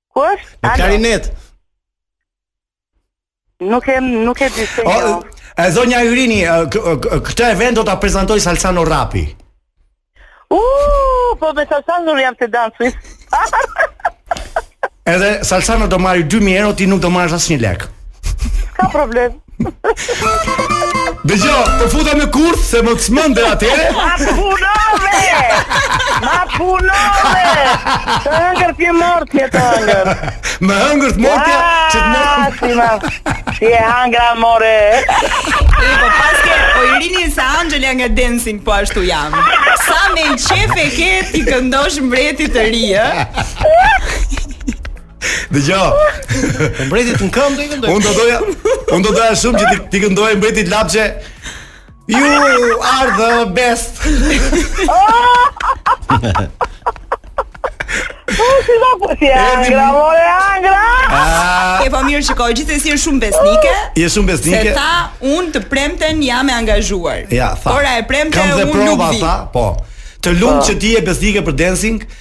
[SPEAKER 10] Ku është?
[SPEAKER 2] Në klarinet.
[SPEAKER 10] Nuk e nuk e di se. Jo.
[SPEAKER 3] E zonja Irini, këtë event do ta prezantojë Salsano Rapi.
[SPEAKER 10] U, po me Salsano jam te Dancing.
[SPEAKER 3] Edhe Salsano do marrë 2000 euro, ti nuk do marrësh asnjë lek.
[SPEAKER 10] Ka problem.
[SPEAKER 3] Dëgjo, të futa në kurth se më të çmende atëherë
[SPEAKER 10] Ma punove Ma punove Të hëngër t'je mërë t'je të hëngër
[SPEAKER 3] Më hëngër të mërë t'ja Që të mërë
[SPEAKER 10] Si e hëngra more
[SPEAKER 8] E po paske O Irini se Anxhela nga dancing po ashtu jam Sa me qejf e ke t'i këndosh mbretit të ri, e?
[SPEAKER 3] Dëgjo.
[SPEAKER 2] Po mbretit në këmbë do t'i këndoj.
[SPEAKER 3] Unë do doja, unë do doja shumë që ti, t'i këndoje mbretit labçe. You are the best.
[SPEAKER 10] Po si do po si e hëngra, more e hëngra.
[SPEAKER 3] Ah.
[SPEAKER 8] E po mirë shiko, gjithsesi je shumë besnike
[SPEAKER 3] Je shumë besnike Se
[SPEAKER 8] tha, unë të premten jam e angazhuar
[SPEAKER 3] Ja, tha
[SPEAKER 8] Ore e premte,
[SPEAKER 3] unë nuk
[SPEAKER 8] vij
[SPEAKER 3] Kam
[SPEAKER 8] dhe prova,
[SPEAKER 3] tha, po Të lumë po. që ti je besnike për dancing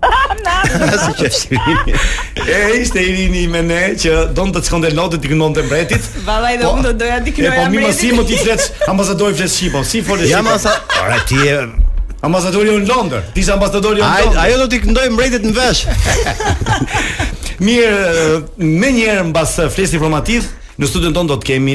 [SPEAKER 2] Asi që është Irini.
[SPEAKER 3] E ishte Irini me ne që donte shkonte Londër t'i këndonte mbretit.
[SPEAKER 8] Vallai dhe
[SPEAKER 3] po,
[SPEAKER 8] unë do doja t'i këndoja
[SPEAKER 3] po, mbretit. Po më
[SPEAKER 8] si
[SPEAKER 3] më ti flet ambasadori flet shqip, po, si
[SPEAKER 2] fol
[SPEAKER 3] shqip.
[SPEAKER 2] Jam asa. Ore ti je
[SPEAKER 3] ambasadori në Londër. Ti je ambasadori në Londër.
[SPEAKER 2] Ajo do t'i këndojë mbretit në vesh.
[SPEAKER 3] Mirë, menjëherë mbas fleshit informativ, në studion tonë do të kemi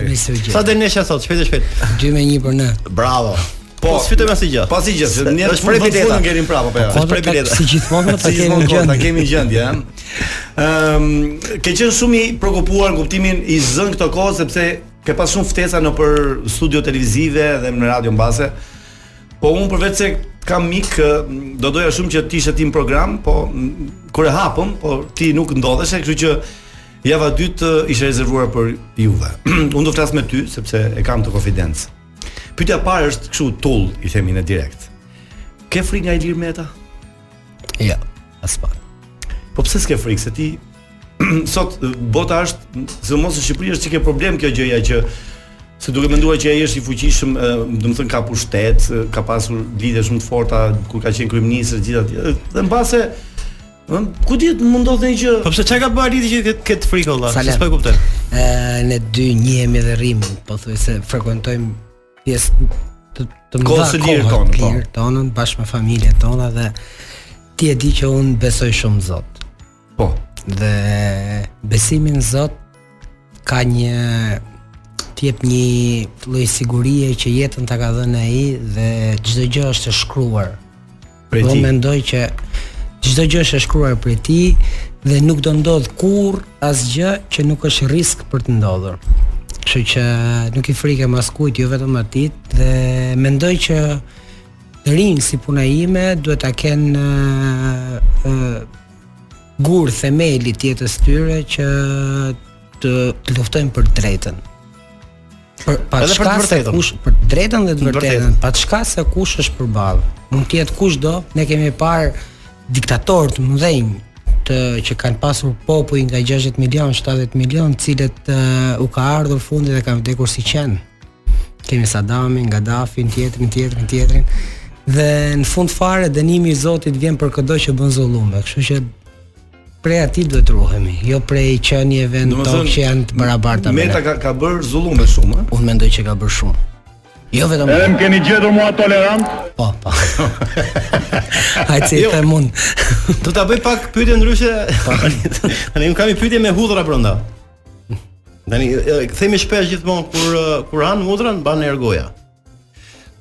[SPEAKER 3] Me
[SPEAKER 4] siguri. Sa
[SPEAKER 2] do qesha sot, shpejt e shpejt.
[SPEAKER 9] 2 me 1 për ne.
[SPEAKER 2] Bravo.
[SPEAKER 3] Po,
[SPEAKER 2] po s'fitojmë asnjë gjë.
[SPEAKER 3] Po asnjë gjë, se ne
[SPEAKER 2] është prej bileta.
[SPEAKER 3] Futën keni prapë apo jo?
[SPEAKER 2] Është prej bileta.
[SPEAKER 9] Si gjithmonë ta kemi gjendje.
[SPEAKER 3] Ta kemi gjendje, ëh. Ehm, ke qenë shumë i preokupuar në kuptimin i zënë këto kohë sepse ke pas shumë ftesa nëpër studio televizive dhe në radio mbase. Po unë përveçse t'kam mik, do doja shumë që të ishe ti në program, po kur e hapëm, po ti nuk ndodheshe, kështu që Java e dytë ishte rezervuar për juve. Unë do flas me ty sepse e kam atë konfidencë. Pyetja e parë është kështu tull, i themi në direkt. Ke frikë nga Ilir Meta?
[SPEAKER 9] Jo, ja, as pak.
[SPEAKER 3] Po pse s'ke frikë se ti sot bota është, sidomos në Shqipëri është një çikë problem kjo gjëja që se duke menduar që ai është i fuqishëm, domethënë ka pushtet, ka pasur lidhje shumë të forta kur ka qenë kryeministër e gjithë ato. Dhe mbase Po ku di ti mund ndodh ndonjë gjë?
[SPEAKER 2] Po pse çka ka bërë Arliti që të ketë frikë olla?
[SPEAKER 9] Se
[SPEAKER 2] s'po e kuptoj.
[SPEAKER 9] Ë ne dy njihemi dhe rrim, pothuajse frekuentojmë pjesët të mëdha
[SPEAKER 3] të kohës lirë tonë, po.
[SPEAKER 9] lirë tonën bashkë me familjet tona dhe ti e di që un besoj shumë Zot.
[SPEAKER 3] Po.
[SPEAKER 9] Dhe besimi n'Zot ka një të jep një lloj sigurie që jetën ta ka dhënë ai dhe çdo gjë është e shkruar. Për
[SPEAKER 3] ti.
[SPEAKER 9] Unë mendoj që çdo gjë është e shkruar prej tij dhe nuk do ndodh kurr asgjë që nuk është rrisk për të ndodhur. Kështu që nuk i frikem askujt, jo vetëm atij dhe mendoj që të rinj si puna ime duhet ta kenë gur themeli të jetës tyre që të luftojnë për të drejtën. Për pa
[SPEAKER 2] të vërtetën,
[SPEAKER 9] kush për të drejtën dhe të vërtetën, paçka se kush është përballë. Mund të jetë kushdo, ne kemi parë diktatorë të mëdhenj që kanë pasur popuj nga 60 milion, 70 milion, të cilët uh, u ka ardhur fundi dhe kanë vdekur si qen. Kemi Sadamin, Gaddafin, tjetrin, tjetrin, tjetrin. Dhe në fund fare dënimi i Zotit vjen për këdo që bën zullume, kështu që prej atij duhet të ruhemi, jo prej qenieve në tokë që janë të barabarta me ne.
[SPEAKER 3] Meta ka ka bërë zullume shumë, ëh.
[SPEAKER 9] Unë mendoj që ka bërë shumë. Jo vetëm.
[SPEAKER 7] Edhe më keni gjetur mua tolerant?
[SPEAKER 9] Po, po. Ai ti
[SPEAKER 2] jo.
[SPEAKER 9] të mund.
[SPEAKER 2] Do ta bëj pak pyetje ndryshe. Po. Tani unë kam një pyetje me hudhra brenda. Tani themi shpesh gjithmonë kur kur han hudhra mban erë goja.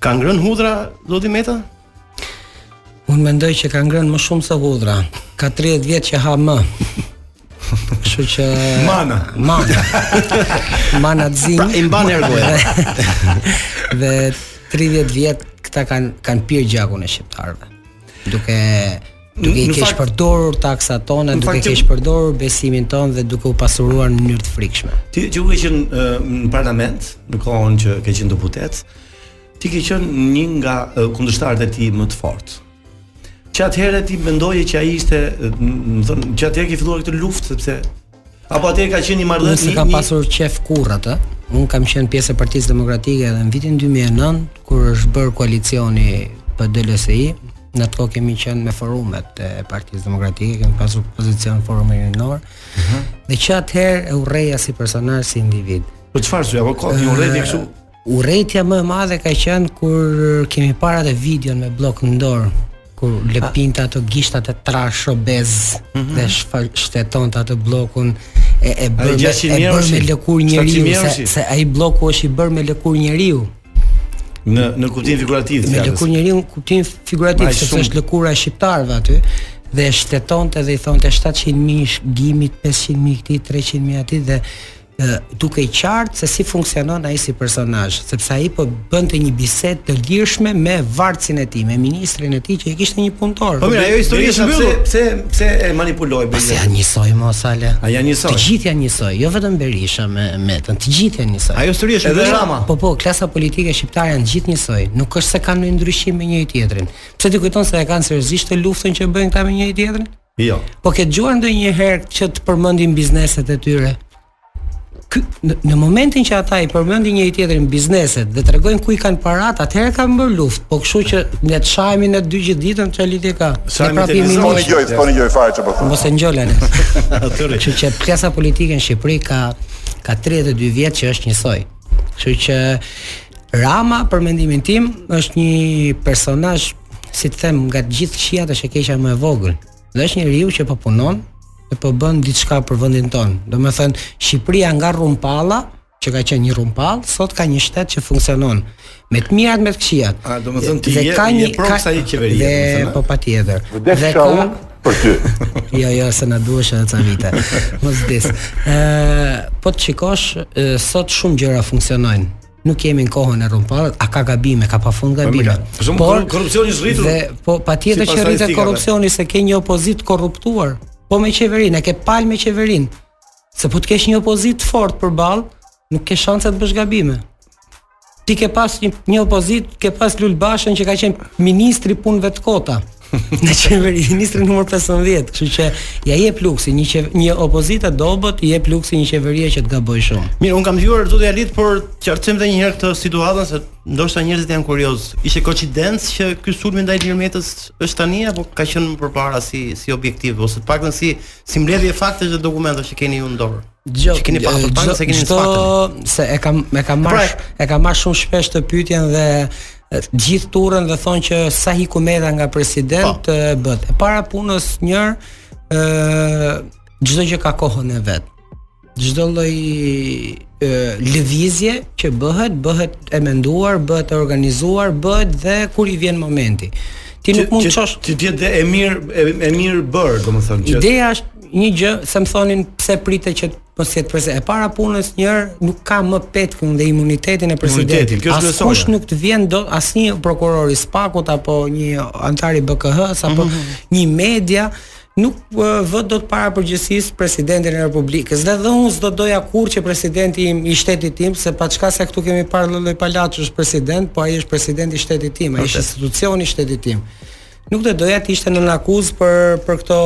[SPEAKER 2] Ka ngrënë hudhra zoti Meta?
[SPEAKER 9] Unë mendoj që ka ngrënë më shumë se hudhra. Ka 30 vjet që ha më. Kështu që
[SPEAKER 3] mana,
[SPEAKER 9] mana. mana zin.
[SPEAKER 2] Pra, I mban erë goja.
[SPEAKER 9] dhe 30 vjet këta kanë kanë pirë gjakun e shqiptarëve. Duke duke i keqpërdorur taksat tona, duke i keqpërdorur besimin tonë dhe duke u pasuruar në mënyrë të frikshme.
[SPEAKER 3] Ti që ke qenë në parlament, në kohën që ke qenë deputet, ti ke qenë një nga kundërshtarët e tij më të fortë. Që atëherë ti mendoje që ai ishte, do të thonë, që atëherë ke filluar këtë luftë sepse Apo atëherë ka qenë një marrëdhënie.
[SPEAKER 9] S'e kam pasur qejf kurrë atë. Unë kam qenë pjesë e Partisë Demokratike edhe në vitin 2009 kur është bërë koalicioni PD-LSI. Në atë kohë kemi qenë me forumet e Partisë Demokratike, kemi pasur pozicion në forumin rinor. Ëh. Mhm. Dhe që atëherë e urreja si personazh, si individ.
[SPEAKER 3] Për çfarë arsye apo kohë, e urreje kështu?
[SPEAKER 9] Urrejtja më e madhe ka qenë kur kemi parë atë videon me bllok në dorë, kur lëpinte ato gishtat e trashë obeze mm -hmm. dhe shfletonte atë bllokun e, e bërë me, e bërë me
[SPEAKER 3] lëkurë
[SPEAKER 9] njeriu, se, se ai blloku është i bërë me lëkurë njeriu.
[SPEAKER 3] Në, në kuptim figurativ,
[SPEAKER 9] Me lëkurë njeriu në kuptim figurativ, se
[SPEAKER 3] shumë...
[SPEAKER 9] është lëkura e shqiptarëve aty, dhe e shfletonte dhe i thonte 700.000 Gimit, 500.000 këtij, 300.000 atij, dhe dukej qartë se si funksionon ai si personazh, sepse ai po bënte një bisedë të lirshme me vartësin e tij, me ministrin e tij që e kishte një punëtor.
[SPEAKER 2] Po mirë, ajo histori është mbyllur.
[SPEAKER 3] Pse pse e manipuloi
[SPEAKER 9] Berisha? Se janë njësoj mo, Sala?
[SPEAKER 3] A janë njësoj?
[SPEAKER 9] Të gjithë janë njësoj, jo vetëm Berisha me Metën, të gjithë janë njësoj.
[SPEAKER 2] Ajo histori është mbyllur.
[SPEAKER 3] Rama.
[SPEAKER 9] Po po, klasa politike shqiptare janë të gjithë njësoj. Nuk është se kanë ndryshim me njëri tjetrin. Pse ti kujton se e kanë seriozisht luftën që bëjnë këta me njëri tjetrin?
[SPEAKER 3] Jo.
[SPEAKER 9] Po ke dëgjuar ndonjëherë që të përmendin bizneset e tyre? Ky, në, në momentin që ata i përmendin njëri tjetrit bizneset dhe tregojnë ku i kanë parat, atëherë kanë bërë luftë. Po kështu që ne të shahemi ne të dy gjithë ditën çfarë lidhje ka. Sa
[SPEAKER 3] më
[SPEAKER 9] të mirë.
[SPEAKER 3] S'po
[SPEAKER 9] i
[SPEAKER 4] dëgjoj, s'po i dëgjoj fare çfarë po thonë.
[SPEAKER 9] Mos ua ngjo
[SPEAKER 2] llafet.
[SPEAKER 9] Kështu që pjesa politike në Shqipëri ka ka 32 vjet që është njësoj. Kështu që Rama për mendimin tim është një personazh si të them, nga të gjitha të këqijat është e keqja më e vogël. Dhe është njeriu që po punon dhe po bën diçka për vendin tonë. Domethënë, Shqipëria nga rrumpalla, që ka qenë një rrumpallë, sot ka një shtet që funksionon me të mirat me të këqijat.
[SPEAKER 3] A do të
[SPEAKER 9] thonë ti
[SPEAKER 3] je,
[SPEAKER 9] ti
[SPEAKER 3] je pro kësaj qeverie,
[SPEAKER 9] do
[SPEAKER 3] të thonë.
[SPEAKER 9] Po patjetër. Dhe
[SPEAKER 4] ka un për ty.
[SPEAKER 9] jo, jo, se na duhesh edhe ca vite. Mos dis. Ë, po të shikosh, sot shumë gjëra funksionojnë. nuk jemi në kohën e rrumpallës, a ka gabime, ka pafund
[SPEAKER 3] po, gabime. Shumë por, korrupsioni është rritur.
[SPEAKER 9] Dhe po patjetër që rritet korrupsioni se ke një opozitë të korruptuar. Po me qeverinë, e ke palë me qeverinë. Se po të kesh një opozitë të fortë përballë, nuk ke shanse të bësh gabime. Ti ke pas një, një opozitë, ke pas Lul Bashën që ka qenë ministri i punëve të kota. në qeveri ministri numër 15, kështu që ja jep luksin një qev, një opozitë e dobët i jep luksin një qeverie që të gabojë shumë.
[SPEAKER 2] Mirë, unë kam dëgjuar zoti Alit, por qartësojeni edhe një herë këtë situatën se ndoshta njerëzit janë kuriozë. Ishte koincidencë që ky sulm ndaj Ilir Metës është tani apo ka qenë më përpara si si objektiv ose të paktën si si mbledhje faktesh dhe dokumentesh që keni ju në dorë?
[SPEAKER 9] Gjë,
[SPEAKER 2] që keni pasur tani se keni sfatën.
[SPEAKER 9] Se e kam e kam pra, marrë e kam marrë shumë shpesh këtë pyetjen dhe gjithë turren dhe thonë që sa iku Meta nga president
[SPEAKER 2] po.
[SPEAKER 9] bëhet. E para punës njëherë çdo gjë ka kohën e vet. Çdo lloj lëvizje që bëhet, bëhet e menduar, bëhet e organizuar, bëhet dhe kur i vjen momenti. Ti nuk mund të çosh
[SPEAKER 3] ti diet dhe e mirë e, e mirë bërë, domethënë që
[SPEAKER 9] Ideja është Një gjë, se më thonin pse prite që mos jetë president. E para punës një herë nuk ka më petkun dhe imunitetin e presidentit.
[SPEAKER 3] Kjo është
[SPEAKER 9] thelbësore.
[SPEAKER 3] Askush
[SPEAKER 9] nuk të vjen dot asnjë prokuror i Spakut apo një anëtar i BKH-s apo mm -hmm. një media nuk vë dot para përgjegjësisë presidentin e republikës dhe dhe unë s'do doja kurrë që presidenti im i shtetit tim se paçka se këtu kemi parë lolo palaço president po ai është presidenti i shtetit tim ai është institucion i shtetit tim Nuk do doja të ishte nën akuzë për për këto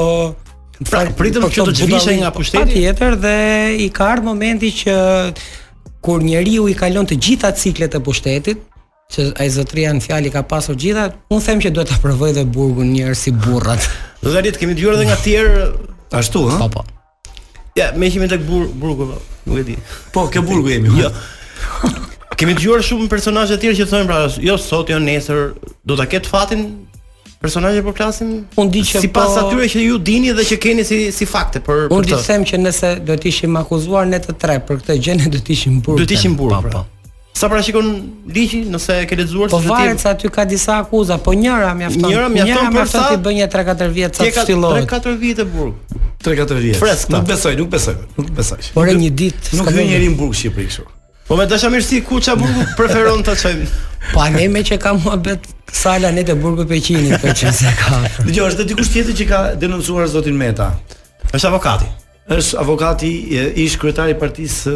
[SPEAKER 2] pra,
[SPEAKER 9] pritët
[SPEAKER 2] që të zhvishej nga pushteti.
[SPEAKER 9] Patjetër dhe i ka ardhur momenti që kur njeriu i kalon të gjitha ciklet e pushtetit, se ai zotëria në fjalë i ka pasur të gjitha, unë them që duhet ta provojë dhe burgun një herë si burrat.
[SPEAKER 2] Këto ditë kemi dëgjuar edhe nga të tjerë
[SPEAKER 3] ashtu, ha?
[SPEAKER 9] Po, po.
[SPEAKER 2] Ja, meqë jemi tek bur burgu, po, nuk e di.
[SPEAKER 3] Po, ke burgu jemi.
[SPEAKER 2] Jo. Kemi dëgjuar shumë personazhe të tjerë që thonë pra, jo sot, jo nesër, do ta ketë fatin personazhe po flasim.
[SPEAKER 9] Unë di që
[SPEAKER 2] sipas
[SPEAKER 9] po...
[SPEAKER 2] atyre që ju dini dhe që keni si si fakte për për të.
[SPEAKER 9] Unë do them që nëse do të ishim akuzuar ne të tre për këtë gjë, ne do të ishim burg.
[SPEAKER 2] Do të ishim burg.
[SPEAKER 9] Po,
[SPEAKER 2] pra.
[SPEAKER 9] po.
[SPEAKER 2] Sa parashikon ligji, nëse e ke lexuar
[SPEAKER 9] po
[SPEAKER 2] se ti Po
[SPEAKER 9] varet se aty ka disa akuza, po njëra mjafton.
[SPEAKER 2] Njëra mjafton për sa
[SPEAKER 9] të bën një 3-4 vjet sa të kthjellohet.
[SPEAKER 2] 3-4 vjet burg.
[SPEAKER 3] 3-4 vjet.
[SPEAKER 2] Fresk,
[SPEAKER 3] nuk besoj, nuk besoj, nuk besoj.
[SPEAKER 9] Por një ditë
[SPEAKER 3] nuk hyn njeri në burg Shqipëri kështu.
[SPEAKER 2] Po me dashamirësi ku ça burgu preferon ta çojmë?
[SPEAKER 9] Po ja meqë ka muhabet Sala ja te burgu Peqinit, po që se ka.
[SPEAKER 3] Dëgjo, është dikush tjetër që ka denoncuar zotin Meta.
[SPEAKER 2] Është avokati.
[SPEAKER 3] Është avokati ish kryetari i partisë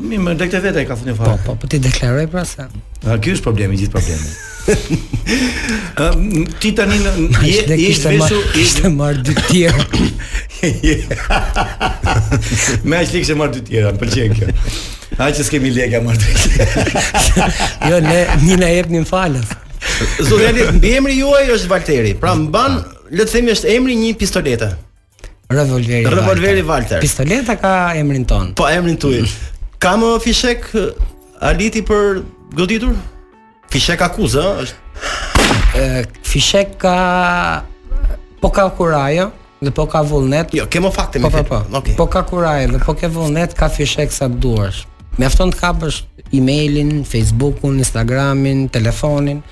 [SPEAKER 2] Me
[SPEAKER 9] lekët e
[SPEAKER 3] veta
[SPEAKER 9] i ka fundi fare.
[SPEAKER 3] Po,
[SPEAKER 9] po, po t'i deklarojë pra se.
[SPEAKER 3] Na ky është problemi, gjithë problemi. Ëm ti tani në je je vesu
[SPEAKER 9] ishte marr dy të tjerë.
[SPEAKER 3] Me aq lekë s'e marr dy të tjera, pëlqen kjo. Ai që s'kemi lekë marr dy.
[SPEAKER 9] Jo, ne na i
[SPEAKER 2] jepni falës. Zotëri, mbiemri juaj është Valteri. Pra mban, le të themi është emri i një pistolete.
[SPEAKER 9] Revolveri Walter.
[SPEAKER 2] Revolveri
[SPEAKER 9] Walter. Pistoleta ka emrin tonë.
[SPEAKER 2] Po emrin tuaj. Ka më fishek Aliti për goditur? Fishek akuzë, ëh, është.
[SPEAKER 9] fishekë ka, po ke kurajo dhe po ke vullnet.
[SPEAKER 2] Jo, kemo fakte me
[SPEAKER 9] po,
[SPEAKER 2] po,
[SPEAKER 9] po.
[SPEAKER 2] Okay.
[SPEAKER 9] Po ke kurajo dhe po ke vullnet, ka fishekë sa të duash. Mjafton të kapësh emailin, Facebookun, Instagramin, telefonin.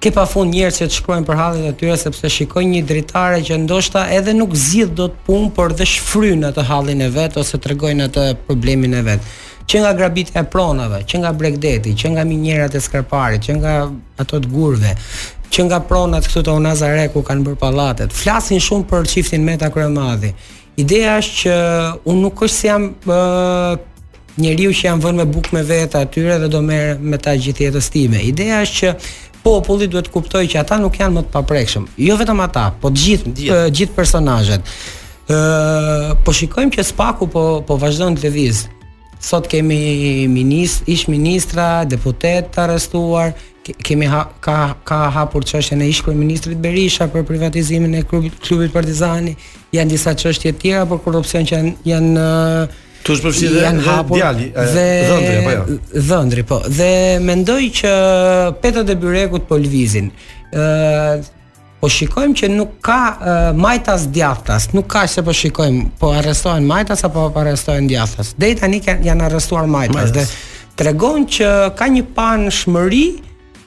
[SPEAKER 9] Ke pafund njerëz që të shkruajnë për hallet e tyre sepse shikojnë një dritare që ndoshta edhe nuk zgjidh dot punë, por dhe shfryn atë hallin e vet ose tregojnë atë problemin e vet. Që nga grabitja e pronave, që nga bregdeti, që nga minierat e Skraparit, që nga ato të gurëve, që nga pronat këtu te Unaza e Re ku kanë bërë pallatet. Flasin shumë për çiftin Meta Kryemadhi. Ideja është që unë nuk është se jam uh, njeriu që jam vënë me bukë me vete atyre dhe do merrem me ta gjithë jetës time. Ideja është që populli duhet të kuptojë që ata nuk janë më të paprekshëm. Jo vetëm ata, po të gjithë uh, gjithë personazhet. Ë uh, po shikojmë që SPAK-u po po vazhdon të lëvizë. Sot kemi minist, ish ministra, deputetë të arrestuar, kemi ha, ka ka hapur çështjen e ish kryeministrit Berisha për privatizimin e klubit klubit Partizani, janë disa çështje të tjera për korrupsion që janë janë
[SPEAKER 3] Ku është përfshi dhe,
[SPEAKER 9] janë hapur,
[SPEAKER 3] djali,
[SPEAKER 9] dhe
[SPEAKER 3] dhëndri, po jo.
[SPEAKER 9] Dhëndri, po. Dhe mendoj që petët e byrekut po lëvizin. Ë po shikojmë që nuk ka uh, majtas djathtas, nuk ka se po shikojmë, po arrestohen majtas apo po arrestohen djathtas. Deri tani janë arrestuar majtas,
[SPEAKER 2] majtas.
[SPEAKER 9] dhe tregon që ka një paanshmëri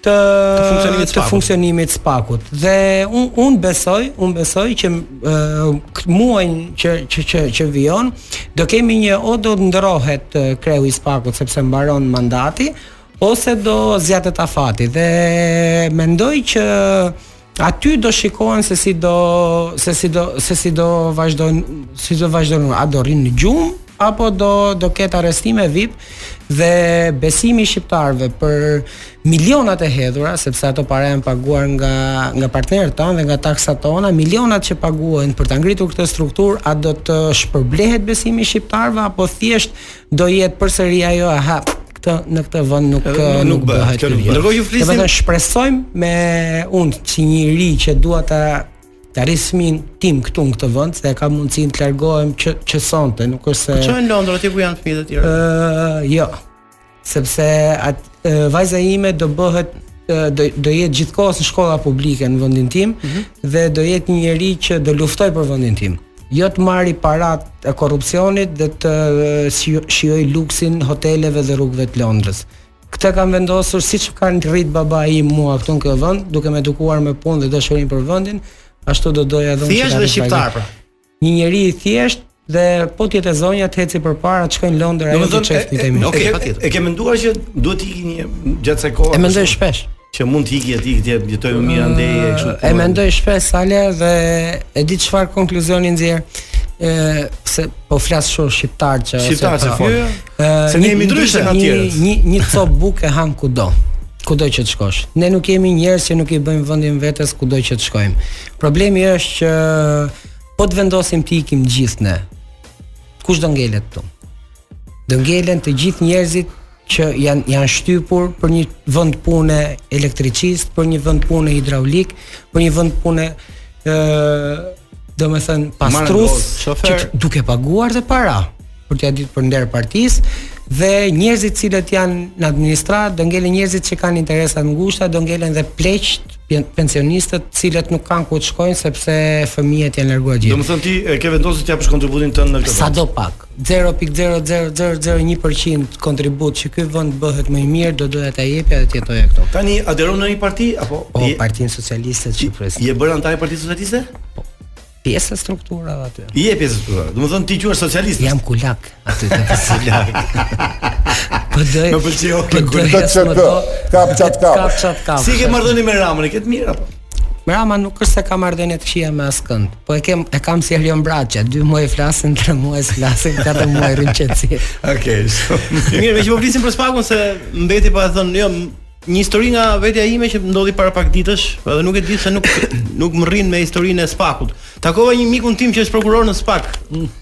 [SPEAKER 9] të
[SPEAKER 2] të funksionimit të
[SPEAKER 9] funksionimit SPAK-ut. Dhe unë unë besoj, unë besoj që uh, muajin që që që që vijon do kemi një o do të ndërrohet kreu i SPAK-ut sepse mbaron mandati ose do zgjatet afati dhe mendoj që Aty do shikohen se si do se si do se si do vazhdojnë si do vazhdojnë a do rrinë në gjumë apo do do ketë arrestime VIP dhe besimi i shqiptarëve për milionat e hedhura sepse ato para janë paguar nga nga partnerët tanë dhe nga taksat tona milionat që paguhen për ta ngritur këtë strukturë a do të shpërblehet besimi i shqiptarëve apo thjesht do jetë përsëri ajo aha Këtë në këtë vend nuk nuk,
[SPEAKER 3] nuk bëhet. Kjo nuk bëhet.
[SPEAKER 2] Ndërkohë ju flisim.
[SPEAKER 9] Vetëm shpresojmë se unë si një i ri që dua ta ta rris fëmijën tim këtu në këtë vend, se e kam mundësinë të largohem që që sonte, nuk është se
[SPEAKER 2] Çoje në Londër aty ku janë fëmijët e tjerë.
[SPEAKER 9] Ëh, jo. Sepse at vajza ime do bëhet do do jetë gjithkohës në shkolla publike në vendin tim mm -hmm. dhe do jetë një njeri që do luftojë për vendin tim. jo të marri parat e korrupsionit dhe të shijoj luksin hoteleve dhe rrugëve të Londrës. Këtë kam vendosur siç ka rrit babai mua këtu në këtë vend, duke më edukuar me punë dhe dashurinë për vendin, ashtu do doja edhe unë.
[SPEAKER 2] Thjesht dhe shqiptar pra.
[SPEAKER 9] Një njeri i thjesht dhe po të jetë zonja të eci përpara të shkojë në Londër ajo të
[SPEAKER 3] çeftin
[SPEAKER 9] tim.
[SPEAKER 2] Okej,
[SPEAKER 3] e ke menduar që duhet të ikni gjatë kësaj kohe?
[SPEAKER 9] E mendoj shpesh.
[SPEAKER 3] që mund të ikje ti atje të jetojë më mirë andej e kështu.
[SPEAKER 9] E mendoj shpesh sale dhe e di çfarë konkluzioni nxjerr ë se po flas shumë shqiptar që
[SPEAKER 3] shqiptar
[SPEAKER 9] se
[SPEAKER 3] fol. Se ne jemi ndryshe nga
[SPEAKER 9] tjerë.
[SPEAKER 3] Një
[SPEAKER 9] një, një cop bukë e han kudo kudo që të shkosh. Ne nuk jemi njerëz që nuk i bëjmë vendin vetes kudo që të shkojmë. Problemi është që po të vendosim të ikim gjithë ne. Kush do ngelet këtu? Do ngelen të gjithë njerëzit që janë janë shtypur për një vend pune elektricist, për një vend pune hidraulik, për një vend pune ë domethënë pastrus që duke paguar dhe para për t'ia ditë për nder partisë dhe njerëzit të cilët janë në administratë do ngelen njerëzit që kanë interesa të ngushta, do ngelen dhe pleqt pensionistët të cilët nuk kanë ku të shkojnë sepse fëmijët janë larguar gjithë.
[SPEAKER 3] Domethënë ti e ke vendosur të japësh kontributin tënd në këtë.
[SPEAKER 9] Sado
[SPEAKER 3] pak.
[SPEAKER 9] Zero pikë zero zero zero zero një për qind kontribut që ky vend të bëhet më i mirë do doja ta jepja dhe të jetoja këtu.
[SPEAKER 3] Tani aderon në një parti apo?
[SPEAKER 9] Po, Partinë Socialiste të Shqipërisë.
[SPEAKER 3] Je bërë anëtar i Partisë Socialiste? Po.
[SPEAKER 9] Pjesë e strukturave aty.
[SPEAKER 3] Je pjesë e strukturave. Domethënë ti quhesh socialist.
[SPEAKER 9] Jam kulak aty te kulak. Po do.
[SPEAKER 3] Më pëlqeu.
[SPEAKER 9] Po do.
[SPEAKER 1] Ka çat ka. Ka çat
[SPEAKER 9] ka.
[SPEAKER 3] Si e ke marrëdhënien me Ramën? E ke të mirë apo?
[SPEAKER 9] Rama nuk është se kam marrëdhënie të këqija me askënd. Po e kem e kam si Erion Braçe, dy muaj flasin, tre muaj s'flasin, katër muaj rrin qetësi.
[SPEAKER 3] Okej.
[SPEAKER 2] Mirë, meqë po flisim për SPAK-un se mbeti pa u thënë, jo, një histori nga vetja ime që ndodhi para pak ditësh, edhe nuk e di se nuk nuk më rrin me historinë e SPAK-ut. Takova një mikun tim që është prokuror në SPAK.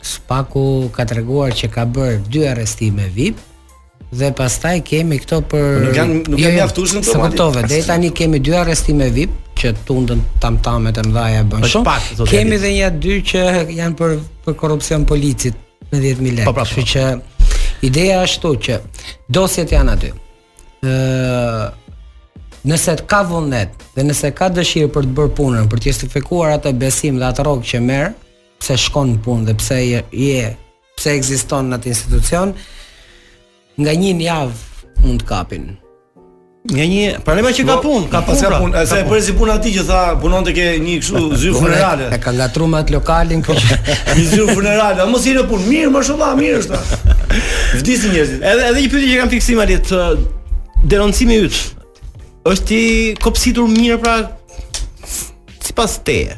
[SPEAKER 9] SPAK-u ka treguar që ka bërë dy arrestime VIP dhe pastaj kemi këto për
[SPEAKER 3] po Nuk janë nuk jo, janë jo, mjaftueshëm këto.
[SPEAKER 9] Kuptove, deri tani kemi dy arrestime VIP që tundën tamtamet e mëdha e
[SPEAKER 2] bën
[SPEAKER 9] shumë.
[SPEAKER 2] Pak,
[SPEAKER 9] kemi edhe një dy që janë për për korrupsion policit me 10000 lekë.
[SPEAKER 2] Po, pra,
[SPEAKER 9] kështu që ideja është ashtu që dosjet janë aty. Ëh Nëse ka vullnet dhe nëse ka dëshirë për të bërë punën, për të justifikuar atë besim dhe atë rrogë që merr, pse shkon në punë dhe pse je, je pse ekziston në atë institucion nga një javë mund të kapin.
[SPEAKER 2] Nga një, pra ne që ka po, punë, ka punë. Pra. Pun,
[SPEAKER 3] sa e
[SPEAKER 2] bëri
[SPEAKER 3] si punë aty që tha, punon te ke një kështu zyrë funerale.
[SPEAKER 9] E ka ngatruar me atë lokalin kjo.
[SPEAKER 3] Një zyrë funerale, mos i në punë. Mirë, mashallah, mirë është. Vdesin njerëzit.
[SPEAKER 2] Edhe edhe një pyetje që kam fiksim aty të denoncimi yt. Është i kopsitur mirë pra sipas teje.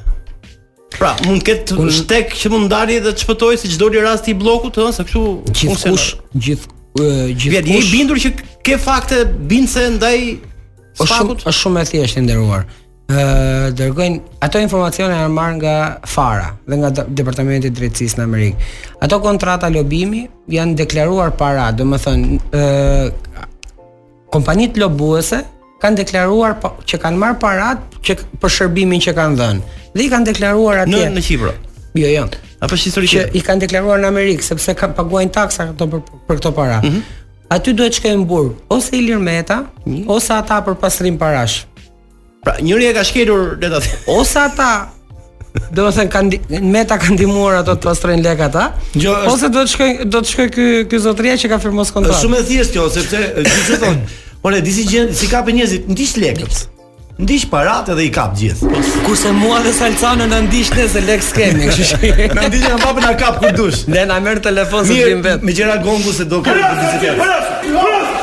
[SPEAKER 2] Pra, mund të ketë Un... shtek që mund ta ndalë dhe të shpëtojë siç doli rasti i bllokut, ëh, se kështu
[SPEAKER 9] gjithkush, gjith gjithkush.
[SPEAKER 2] Vjet, je i bindur që ke fakte bindëse ndaj
[SPEAKER 9] Është shumë është shumë e thjeshtë i nderuar. Ë dërgojnë ato informacione janë marrë nga FARA dhe nga Departamenti i Drejtësisë në Amerikë. Ato kontrata lobimi janë deklaruar para, domethënë ë Kompanitë lobuese kanë deklaruar po, që kanë marrë paratë që për shërbimin që kanë dhënë dhe i kanë deklaruar atje
[SPEAKER 2] në në Kipro.
[SPEAKER 9] Jo, jo.
[SPEAKER 2] Apo është histori
[SPEAKER 9] që i kanë deklaruar në Amerikë sepse kanë paguajnë taksa këto për, për këto para.
[SPEAKER 2] Mm -hmm.
[SPEAKER 9] Aty duhet shkojnë burg, ose Ilir Meta, mm -hmm. ose ata për pastrim parash.
[SPEAKER 2] Pra, njëri e ka shkelur le ta them.
[SPEAKER 9] Ose ata do të thonë kanë meta kanë ndihmuar ato të pastrojnë lek ata.
[SPEAKER 3] Jo, është...
[SPEAKER 9] ose do të shkoj do të shkoj ky ky zotëria që ka firmos
[SPEAKER 3] kontratën.
[SPEAKER 9] Është
[SPEAKER 3] shumë e thjeshtë kjo, sepse ti thua, por e di si gjen, si kap njerëzit, ndiq lekët. Ndiq paratë edhe i kap gjithë.
[SPEAKER 9] Kurse mua dhe Salianjin na ndiq ne se lek s'kemi, kështu që.
[SPEAKER 3] Na ndiq na vapë na kap kur dush.
[SPEAKER 9] Ne na merr telefon se
[SPEAKER 3] vijmë
[SPEAKER 9] vet.
[SPEAKER 3] Më bjer gongu se do të bëjë.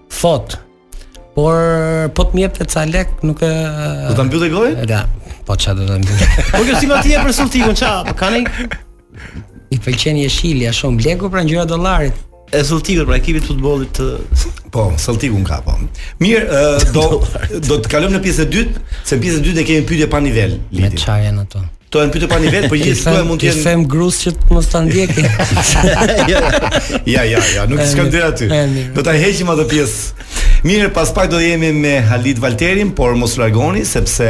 [SPEAKER 9] Thot. Por po të m'jepte ca lek, nuk e
[SPEAKER 3] Do ta mbyllë gojën?
[SPEAKER 9] Da. Po ça do ta mbyllë.
[SPEAKER 2] Po kjo simpatia për Celticun, ça? Po kujt
[SPEAKER 9] i pëlqen jeshilja shumë leku pra ngjyra dollarit.
[SPEAKER 2] E Celticut pra ekipit futbollit të
[SPEAKER 3] Po, Celticun ka po. Mirë, uh, do do të kalojmë në pjesën e dytë, se pjesën e dytë e kemi pyetje pa nivel.
[SPEAKER 9] Me çfarë janë ato?
[SPEAKER 3] Këto janë pyetje pa nivel, po gjithçka mund të jenë...
[SPEAKER 9] T'i them gruas që të mos ta ndjekë.
[SPEAKER 3] Ja, ja, ja, ja,
[SPEAKER 9] nuk
[SPEAKER 3] të shkëm
[SPEAKER 9] dyra ty.
[SPEAKER 3] Do ta heqim atë pjesë. Mirë, pas pak do të jemi me Halit Valterin, por mos largoni, sepse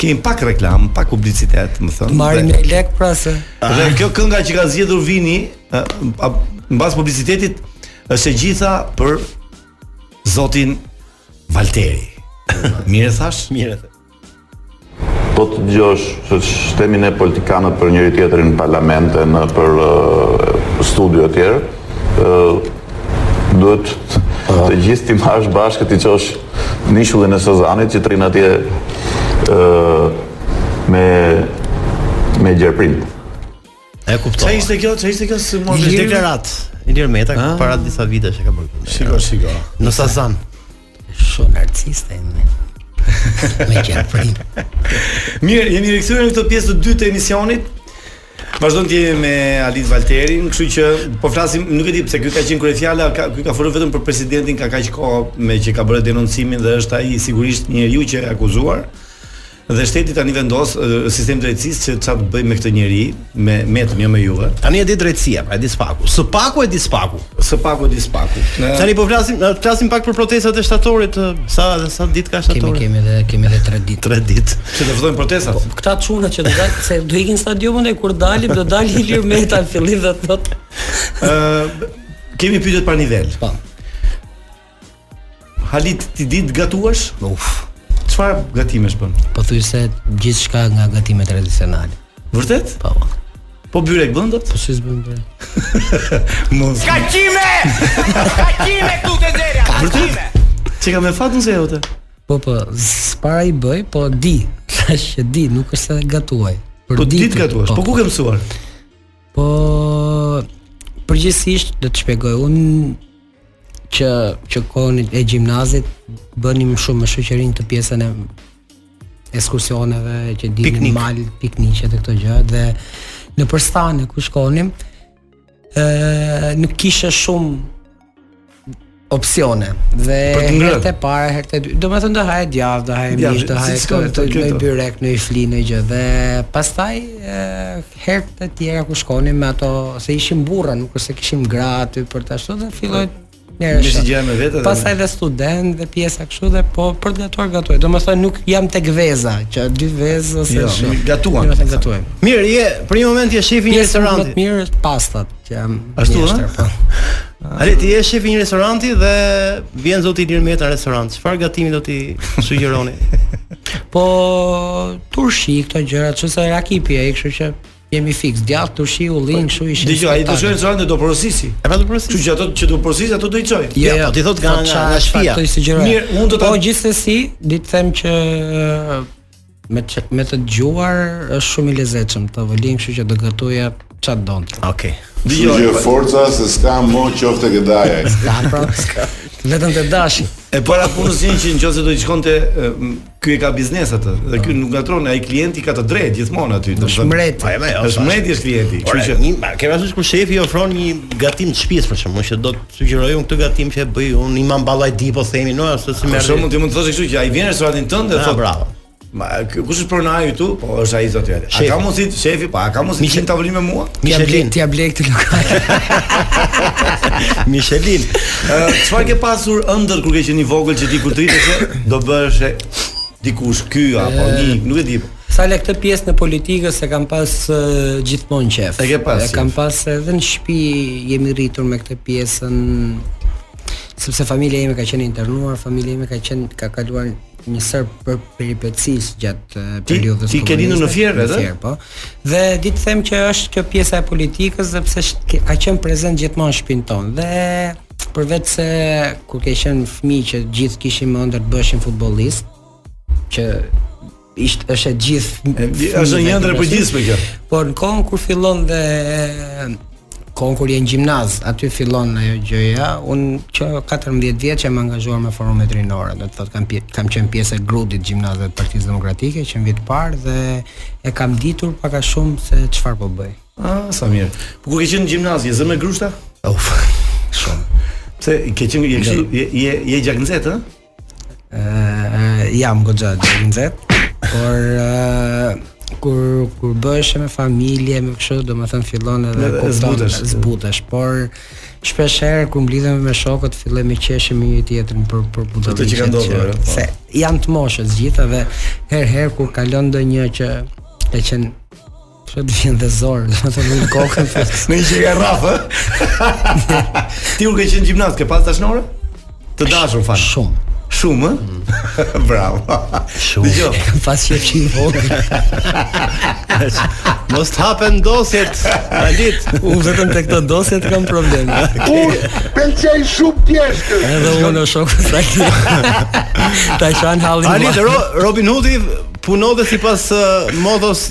[SPEAKER 3] kemi pak reklamë, pak publicitet, më thënë.
[SPEAKER 9] Marrim lek pra se...
[SPEAKER 3] Dhe kjo kënga që ka zgjedhur Vini, mbas publicitetit, është e gjitha për zotin Valteri. Mirë thash?
[SPEAKER 2] Mirë thash.
[SPEAKER 11] Po të dëgjosh ç'themi ne politikanët për njëri tjetrin në parlament e në për studio e tjerë, duhet të gjithë t'i marrësh bashkë t'i çosh n'ishullin e Sazanit që të rrinë atje me, me gjarpërinj.
[SPEAKER 2] E kuptova.
[SPEAKER 3] Çfarë ishte kjo? Çfarë ishte kjo si mund të
[SPEAKER 2] ishte deklaratë? Ilir Meta
[SPEAKER 3] ah.
[SPEAKER 2] para disa vitesh e ka bërë.
[SPEAKER 3] Shiko, shiko.
[SPEAKER 2] Në Sazan.
[SPEAKER 9] Shumë narciste me. Me gjarpërinj.
[SPEAKER 3] Mirë, jemi rikthyer në këtë pjesë të dytë të emisionit. Vazhdon të jemi me Halit Valterin, kështu që po flasim, nuk e di pse ky ka qenë kryefjala, ka ky ka folur vetëm për presidentin ka kaq kohë me që ka bërë denoncimin dhe është ai sigurisht njeriu që është akuzuar. Dhe shteti tani vendos sistemi i drejtësisë që çfarë të bëjë me këtë njeri, me Metën, jo me juve.
[SPEAKER 2] Tani e di drejtësia, pra e di SPAK-u. Së paku e di SPAK-u.
[SPEAKER 3] Së paku e di SPAK-u. Ne...
[SPEAKER 2] Tani po flasim, të flasim pak për protestat e shtatorit, sa sa ditë ka shtatori.
[SPEAKER 9] Kemi kemi edhe kemi edhe 3 ditë.
[SPEAKER 2] 3 ditë.
[SPEAKER 3] Që të fillojnë protestat.
[SPEAKER 9] Po, këta çuna që do dal, se do ikim stadiumin e kur dalim do dal Ilir Meta në fillim dhe thotë.
[SPEAKER 3] Ë kemi pyetje pa nivel.
[SPEAKER 9] Po.
[SPEAKER 3] Halit ti di të gatuash?
[SPEAKER 9] Uf.
[SPEAKER 3] Çfarë gatimesh bën?
[SPEAKER 9] Pothuajse gjithçka nga gatimet tradicionale.
[SPEAKER 3] Vërtet?
[SPEAKER 9] Po.
[SPEAKER 3] Po byrek bën dot?
[SPEAKER 9] Po si s'bën byrek.
[SPEAKER 3] Mos.
[SPEAKER 12] Gatime! Gatime këtu te zera. Ka
[SPEAKER 3] qime. Çi kam me fatun se jote?
[SPEAKER 9] Po po, s'para i bëj, po di. Tash e di, nuk është se gatuaj. Për
[SPEAKER 3] po di të gatuash. Po, po ku ke mësuar?
[SPEAKER 9] Po përgjithsisht do të shpjegoj. Unë që që kohën e gjimnazit bënim shumë me shoqërinë këtë pjesën e ekskursioneve që dilnim
[SPEAKER 2] Piknik.
[SPEAKER 9] mal, pikniqe dhe këto gjëra dhe nëpër stane ku shkonim ë nuk kishe shumë opsione dhe herët e para, herët e dyta. Domethënë do haje djathë, do haje mish, do haje këto, ndonjë byrek ndonjë fli ndonjë gjë dhe pastaj herët e tjera ku shkonim me ato se ishim burra, nuk është se kishim gra aty për të ashtu dhe filloi
[SPEAKER 3] Mirë, si gjë me vetë.
[SPEAKER 9] Pastaj dhe student dhe pjesa kështu dhe po për të gatuar gatuaj. Domethënë nuk jam tek veza, që dy vezë ose
[SPEAKER 3] jo,
[SPEAKER 9] shumë.
[SPEAKER 3] Gatuan.
[SPEAKER 9] Domethënë gatuaj.
[SPEAKER 2] Mirë, je për një moment je shef i një restoranti.
[SPEAKER 9] Pjesa më mirë është pastat, që jam.
[SPEAKER 2] Ashtu është.
[SPEAKER 9] Po.
[SPEAKER 2] Halit ti je shef i një restoranti dhe vjen zoti Ilir Meta në restorant. Çfarë gatimi do t'i sugjeroje?
[SPEAKER 9] Po turshi këto gjëra, ç'ke se raki pi ai, kështu që jemi fiks djathë turshi ullinj kështu ishin.
[SPEAKER 3] Dëgjo, ai do shojë do
[SPEAKER 2] porosisë. Epo do porosisë.
[SPEAKER 3] Kështu që ato që do porosisë ato do i çoj.
[SPEAKER 9] Jo, jo,
[SPEAKER 2] po të thotë nga nga nga shtëpia.
[SPEAKER 3] Mirë, unë do të
[SPEAKER 9] Po gjithsesi, di të them që me të, me të dëgjuar që është shumë i lezetshëm tavolinë, kështu që do gatuja Ça të donte
[SPEAKER 2] Okej
[SPEAKER 4] Kështu që forca se s'ka mo qofte ke
[SPEAKER 9] daja S'ka pra S'ka Vetëm të dashi
[SPEAKER 3] E para punës një që në qoftë do i shkonte Ky e ka biznes atë Dhe ky nuk ngatërron Ai klienti ka të drejtë gjithmonë aty
[SPEAKER 9] Mbreti
[SPEAKER 2] po, jo, mbreti
[SPEAKER 3] është klienti Ora, që...
[SPEAKER 2] një, ma, kemi asosh kur shefi ofron një gatim të shpisë për shembull Që do të sugjeroj unë këtë gatim që e bëj Unë imam bajalldi po themi No, asë si
[SPEAKER 3] mërë
[SPEAKER 2] Për
[SPEAKER 3] shembull ti mund të thoshe kështu që ai vjen në restorantin tënd e
[SPEAKER 2] bravo
[SPEAKER 3] Ma, kush është pronari këtu? Po është ai zoti. A ka mundsi shefi? Po a ka mundsi te tavolina me mua?
[SPEAKER 2] Michelin,
[SPEAKER 9] t'ia blej këtë lokal.
[SPEAKER 2] Michelin.
[SPEAKER 3] Çfarë ke pasur ëndërr kur ke qenë i vogël që ti kur të rriteshe do bëheshe dikush ky apo një, nuk e di.
[SPEAKER 9] Sale këtë pjesën e politikës e kam pas uh, gjithmonë qejf.
[SPEAKER 3] E ke pas.
[SPEAKER 9] E kam pas edhe në shtëpi jemi rritur me këtë pjesën sepse familja ime ka qenë internuar, familja ime ka qenë ka kaluar një sërë peripecish gjatë periudhës
[SPEAKER 3] ti, ti ke lindur në Fier vetë
[SPEAKER 9] Fier po dhe di të them që është kjo pjesa e politikës dhe pse ka qenë prezent gjithmonë në shtëpinë tonë dhe përveç se kur ke qenë fëmijë që gjithë kishin ëndër të bëheshin futbollist që ishte është e gjithë
[SPEAKER 3] është një ëndërr e përgjithshme kjo
[SPEAKER 9] por në kohën kur fillon dhe Kohën kur je në gjimnaz, aty fillon ajo gjëja. Unë që 14 vjeç jam angazhuar me forumet rinore, do të thotë kam kam qenë pjesë e grupit gjimnazeve të Partisë Demokratike që në vit të parë dhe e kam ditur pak a shumë se çfarë po bëj.
[SPEAKER 3] Ah, sa mirë. Po kur ke qenë në gjimnaz, je zë me grushta?
[SPEAKER 9] Uf, shumë.
[SPEAKER 3] Pse ke qenë je je je, je gjaknxehtë, ë?
[SPEAKER 9] Ëh, jam goxha gjaknxehtë, por kur kur bëhesh me familje, me kështu, domethënë fillon edhe kupton,
[SPEAKER 3] zbutesh,
[SPEAKER 9] por shpesh herë kur mblidhemi me shokët fillojmë e qeshim me njëri-tjetrin për për budallë.
[SPEAKER 3] Ato që kanë ndodhur, po.
[SPEAKER 9] se janë të moshës gjitha dhe herë herë kur kalon ndonjë që ke qenë Po të vjen dhe zor, do të vjen kokën.
[SPEAKER 3] Në një e ke rraf, ë? Ti kur ke qenë gjimnazist, ke pas dashnore? Të dashur fal.
[SPEAKER 9] Shumë.
[SPEAKER 3] Shumë, ë? Mm. Bravo.
[SPEAKER 9] Shumë. Jo, pas që i vogël.
[SPEAKER 2] Mos të hapen dosjet, Alit.
[SPEAKER 9] Unë vetëm tek këto dosjet kam probleme.
[SPEAKER 1] Unë pëlqej shumë pjeshkën.
[SPEAKER 9] Edhe unë shoh sa ti. Ta qaj hallin.
[SPEAKER 2] Alit, Robin Hoodi punon dhe sipas uh, modos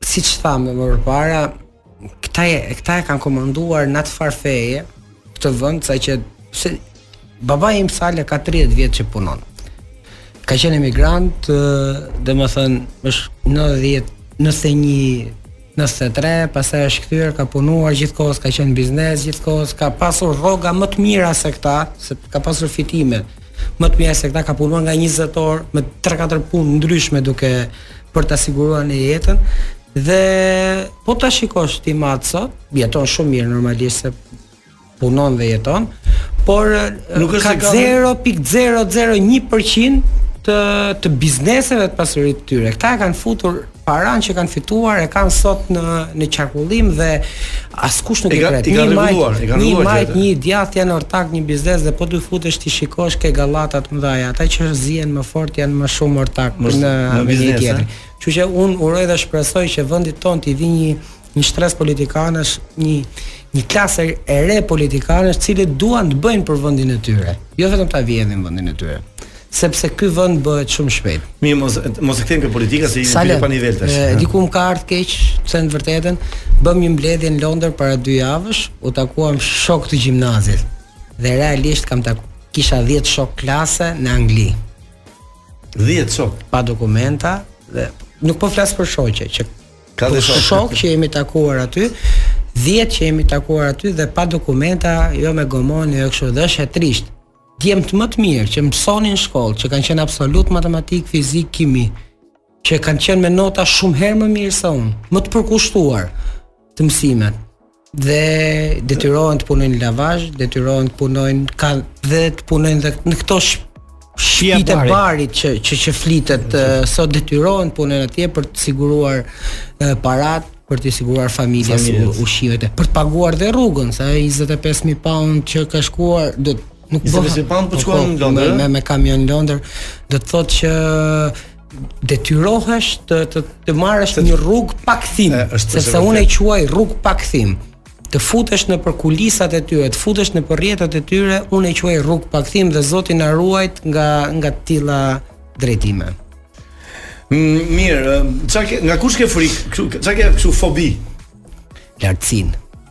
[SPEAKER 9] Siç thashë më përpara, këta e këta e kanë komanduar në atë farë feje këtë vend sa që se babai im, zaten, ka 30 vjet që punon. Ka qenë emigrant, domethënë, është 90, 91 93, pastaj është kthyer, ka punuar gjithkohës, ka qenë biznes gjithkohës, ka pasur rroga më të mira se këta, se ka pasur fitime. më të mira se këta ka punuar nga 20 orë me 3-4 punë të ndryshme duke për ta siguruar ne jetën dhe po ta shikosh tim atë sot jeton shumë mirë normalisht se punon dhe jeton por
[SPEAKER 3] nuk
[SPEAKER 9] ka 0.001% të të bizneseve të pasurisë të tyre. Këta e kanë futur Paranë që kanë fituar e kanë sot në në qarkullim dhe askush nuk
[SPEAKER 3] i prek.
[SPEAKER 9] Një
[SPEAKER 3] majtë,
[SPEAKER 9] një
[SPEAKER 3] majtë,
[SPEAKER 9] një djathtë janë ortak një biznes dhe po t'i futesh t'i shikosh ke gallata të mëdha. Ata që zihen më fort janë më shumë ortak në një
[SPEAKER 3] biznes.
[SPEAKER 9] Kështu që unë uroj dhe shpresoj që vendit tonë t'i vijë një një shtresë politikanësh, një një klasë e re politikanësh, të cilët duan të bëjnë për vendin e tyre, jo vetëm ta vjedhin vendin e tyre sepse ky vend bëhet shumë shpejt.
[SPEAKER 3] Mi mos mos e kthejmë te politika se jemi në pa nivel tash.
[SPEAKER 9] Diku më ka ardhur keq, të them të vërtetën, bëm një mbledhje në Londër para dy javësh, u takuam shok të gjimnazit. Dhe realisht kam takuar kisha 10 shok klase në Angli.
[SPEAKER 3] 10 shok
[SPEAKER 9] pa dokumenta dhe nuk po flas për shoqe që
[SPEAKER 3] Ka dhe shok.
[SPEAKER 9] Shok që jemi takuar aty, 10 që jemi takuar aty dhe pa dokumenta, jo me gomon, jo kështu, dhe është e trisht. Djemtë më të mirë që mësonin në shkollë, që kanë qenë absolut matematik, fizik, kimi, që kanë qenë me nota shumë herë më mirë se unë, më të përkushtuar te mësimet. dhe detyrohen të punojnë lavazh, detyrohen të punojnë ka dhe të punojnë dhe në këto shtëpitë e
[SPEAKER 2] barit
[SPEAKER 9] që që që flitet sot detyrohen të punojnë atje për të siguruar paratë për t'i siguruar familjes,
[SPEAKER 3] familjes.
[SPEAKER 9] ushqimet e për të paguar dhe rrugën sa 25000 pound që ka shkuar do Nuk
[SPEAKER 3] bëhet. Nëse po të shkosh në Londër,
[SPEAKER 9] me me kamion në Londër, do të thotë që detyrohesh të të të marrësh një rrugë pa kthim, sepse unë e quaj rrugë pa kthim. Të futesh nëpër kulisat e tyre, të futesh nëpër rrjetat e tyre, unë e quaj rrugë pa kthim dhe Zoti na ruajtë nga nga të tilla drejtime.
[SPEAKER 3] Mirë, çka nga kush ke frikë? Çka ke kështu fobi? Lartësinë.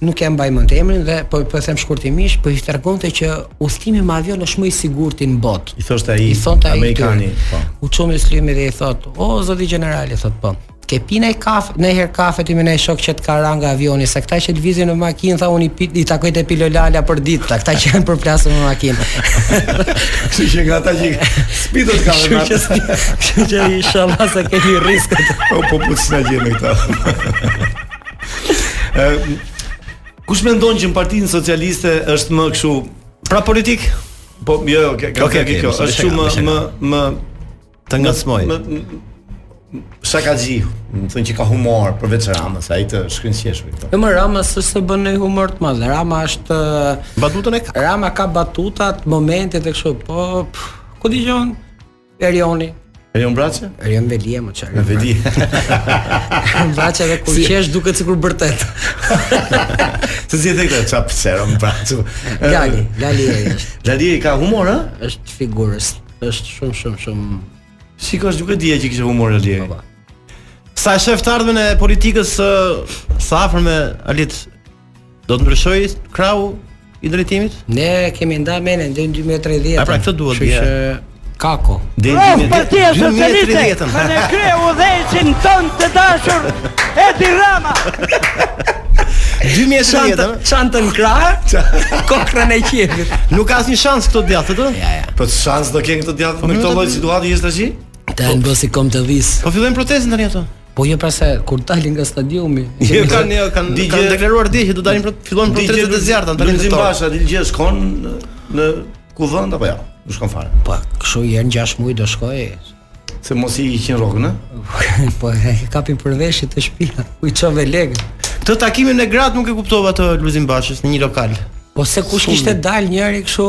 [SPEAKER 9] nuk e mbaj mend emrin dhe po po them shkurtimisht, po i tregonte që udhëtimi me avion është më i sigurt në botë.
[SPEAKER 3] I thoshte ai,
[SPEAKER 9] i thonë ai
[SPEAKER 3] amerikani, po.
[SPEAKER 9] U çon Myslimi dhe i thot, "O zoti general", i thot, "Po, ke pirë ai kafe, një herë kafe ti me një shok që të ka ra nga avioni, se këta që lvizin me makinë tha unë i, i takoj te pilolala përditë, ta këta që janë përplasur me makinë."
[SPEAKER 3] Kështu që nga ata që
[SPEAKER 9] spido të kanë. Kështu që inshallah sa keni risk.
[SPEAKER 3] Po po po s'na gjeni këta. Kush mendon që në Partinë Socialiste është më kështu
[SPEAKER 2] pra politik?
[SPEAKER 3] Po, jo, jo,
[SPEAKER 2] okay,
[SPEAKER 3] okay,
[SPEAKER 2] okay,
[SPEAKER 3] kjo është shumë më
[SPEAKER 2] më
[SPEAKER 3] më
[SPEAKER 2] të ngacmoj.
[SPEAKER 3] Shakaxhi, me thënë që ka humor përveç Ramës, ai të shkrin së qeshuri këto.
[SPEAKER 9] Jo, më Rama s'është se bën një humor të madh. Rama është
[SPEAKER 2] batutën e ka.
[SPEAKER 9] Rama ka batutat, momentet e kështu, po ku dëgjon? Erioni.
[SPEAKER 3] Erion Braçe?
[SPEAKER 9] Erion Velia më
[SPEAKER 3] çaj. Veli.
[SPEAKER 9] Braçe edhe kur qesh duket sikur bërtet.
[SPEAKER 3] Të si e thekta, qa pësero më Braçe.
[SPEAKER 9] Lali, Lali e është.
[SPEAKER 3] Lali e ka humor, ha?
[SPEAKER 9] është figurës, është shumë, shumë, shumë...
[SPEAKER 3] Si ka është duke dhja që kishte humor, Lali
[SPEAKER 2] e. Si e shef të ardhmen e politikës së afrme, Alit, Do të ndryshojë krahu i drejtimit?
[SPEAKER 9] Ne kemi nda mendjen deri në 2030.
[SPEAKER 2] A pra këtë duhet të
[SPEAKER 9] jetë. Kako.
[SPEAKER 12] Dhe në 2030. Me në krye Leqin tonë të dashur Edi Rama.
[SPEAKER 2] 2030.
[SPEAKER 9] Çantën në krah, kokrën e qejfit.
[SPEAKER 2] Nuk ka asnjë shans këto të djathtët?
[SPEAKER 9] Ja, ja.
[SPEAKER 3] Për po shans do kenë këto djathtët po në këtë lloj situate i jeshtë
[SPEAKER 9] të gjithë? Ta ngasë kom të visë.
[SPEAKER 2] Po fillojnë protestën tani ato?
[SPEAKER 9] Po jo pra se kur dalin nga stadiumi,
[SPEAKER 2] jo kanë jo kanë
[SPEAKER 3] dje...
[SPEAKER 2] kanë deklaruar dje që do dalin pra fillojnë protestat e zjarrta tani.
[SPEAKER 3] Lulzim Basha dije shkon në kuvend apo jo? Ja? Nuk shkon fare.
[SPEAKER 9] Po, kështu janë 6 muaj do shkoj.
[SPEAKER 3] Se mos i heqin rrogën,
[SPEAKER 9] po e kapin për veshi te shtëpia. U çove lek.
[SPEAKER 2] Këtë takimin me gratë nuk e kuptova të Lulzim Bashës në një lokal.
[SPEAKER 9] Po se kush kishte dal njëri kështu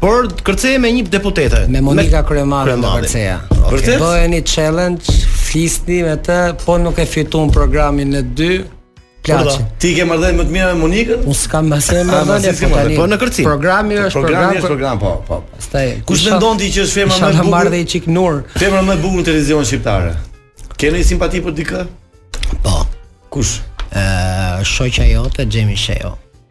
[SPEAKER 9] Por kërceje me
[SPEAKER 3] një
[SPEAKER 2] deputete.
[SPEAKER 9] Me Monika Kryemadhin do kërceja.
[SPEAKER 2] Okay.
[SPEAKER 9] Bëjeni challenge, flisni me të, po nuk e fituat programin të dy, plaçi.
[SPEAKER 3] Ti ke marrëdhënie të mirë me Monikën?
[SPEAKER 9] Unë s'kam asnjë marrëdhënie po tani.
[SPEAKER 2] Po në kërcim.
[SPEAKER 9] Programi po,
[SPEAKER 3] është
[SPEAKER 9] program.
[SPEAKER 3] Programi është program, po, po.
[SPEAKER 9] Staj.
[SPEAKER 3] Kush mendon ti që është femra më e bukur?
[SPEAKER 9] Sa marrë dhe çik nur.
[SPEAKER 3] Femra më e bukur në televizionin shqiptar. Keni simpati për dikë?
[SPEAKER 9] Po.
[SPEAKER 3] Kush?
[SPEAKER 9] Ë, shoqja jote Xhemi
[SPEAKER 3] Shehu.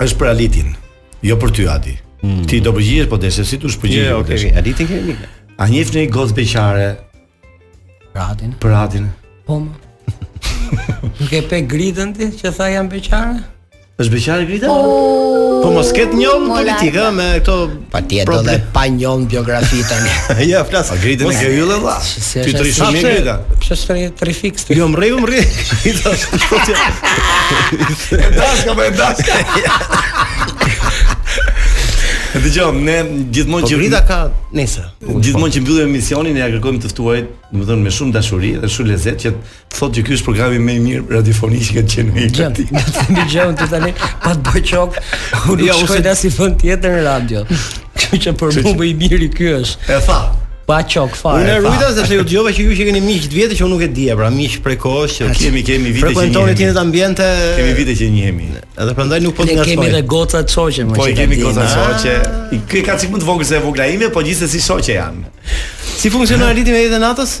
[SPEAKER 3] Është për Alitin, jo për ty Adi. Mm. Ti do përgjigjesh, po deshe si të dush
[SPEAKER 2] përgjigjesh.
[SPEAKER 3] Jo,
[SPEAKER 2] okay,
[SPEAKER 3] okay.
[SPEAKER 2] Alitin kemi.
[SPEAKER 3] A njef një gocë beqare?
[SPEAKER 9] Për Adin.
[SPEAKER 3] Për Adin.
[SPEAKER 9] Po. Nuk e pe gridën ti që tha jam beqare?
[SPEAKER 3] Është beqare grida?
[SPEAKER 2] Po, po mos ketë
[SPEAKER 5] ngjyrë
[SPEAKER 2] politike me këto
[SPEAKER 9] Patjetër do
[SPEAKER 2] dhe
[SPEAKER 9] pa njollë në biografi tani.
[SPEAKER 2] Ja flas.
[SPEAKER 3] Po Gridën e ke yll valla. Ti të
[SPEAKER 9] rrish
[SPEAKER 3] me Gridën.
[SPEAKER 2] Pse
[SPEAKER 9] s'të të rifik ti?
[SPEAKER 2] Jo mre jo mre. I thashë kot.
[SPEAKER 3] E dash ka bërë dash. Dëgjo, ne gjithmonë
[SPEAKER 2] po
[SPEAKER 3] që
[SPEAKER 2] Grida ka nesër.
[SPEAKER 3] Gjithmonë që mbyllim emisionin ia kërkojmë të ftuarit, të na thotë me shumë dashuri dhe shumë lezet që të thotë që ky është programi më i mirë radiofonik që ka qenë në jetë.
[SPEAKER 9] Ja, të ta them tani pa të bëj qok. Unë
[SPEAKER 2] jo, s'shkoj
[SPEAKER 9] në asnjë vend tjetër në radio. Kjo që për mua më i miri ky është.
[SPEAKER 3] E tha.
[SPEAKER 9] Pa qok fare.
[SPEAKER 2] Unë rujta se se ju dëgjova që ju qenkeni miq të vjetër që unë nuk e di, pra miq prej kohësh që
[SPEAKER 3] kemi kemi vite që.
[SPEAKER 2] Frekuentoni
[SPEAKER 3] ti
[SPEAKER 2] në ambiente.
[SPEAKER 3] Kemi vite që njihemi.
[SPEAKER 2] Edhe prandaj nuk po të ngasoj.
[SPEAKER 9] Ne kemi edhe gocat shoqe mo.
[SPEAKER 3] Po i kemi
[SPEAKER 9] gocat
[SPEAKER 3] shoqe. Ky ka çikë më të vogël se vogla ime, po gjithsesi shoqe janë.
[SPEAKER 2] Si funksionon ritmi
[SPEAKER 9] i natës?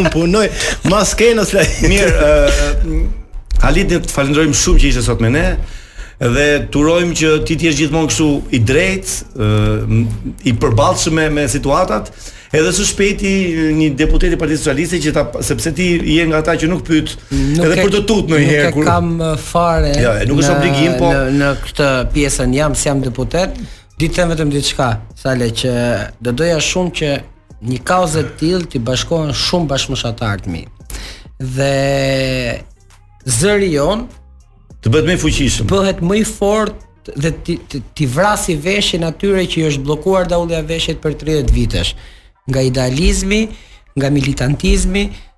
[SPEAKER 2] Unë punoj mas kenës la.
[SPEAKER 3] Mirë, uh, Alit ne të falënderojmë shumë që ishe sot me ne dhe të urojmë që ti të jesh gjithmonë kështu i drejtë, uh, i përballshëm me, me situatat. Edhe së shpejti një deputet i Partisë Socialiste që ta sepse ti je nga ata që nuk pyet edhe
[SPEAKER 9] e,
[SPEAKER 3] për të tutë ndonjëherë
[SPEAKER 9] nuk ke fare.
[SPEAKER 3] Jo, ja, nuk është obligim, po
[SPEAKER 9] në, në këtë pjesën jam s'jam deputet, Di të them vetëm diçka, Sale që do doja shumë që një kauze të tillë t'i bashkohen shumë bashkëmoshatarë të mi. Dhe zëri jonë
[SPEAKER 3] të bëhet më i fuqishëm.
[SPEAKER 9] Të bëhet më i fortë dhe t'i t'i, t'i vrasi veshin atyre që i është bllokuar daullja e veshit për 30 vite nga idealizmi, nga militantizmi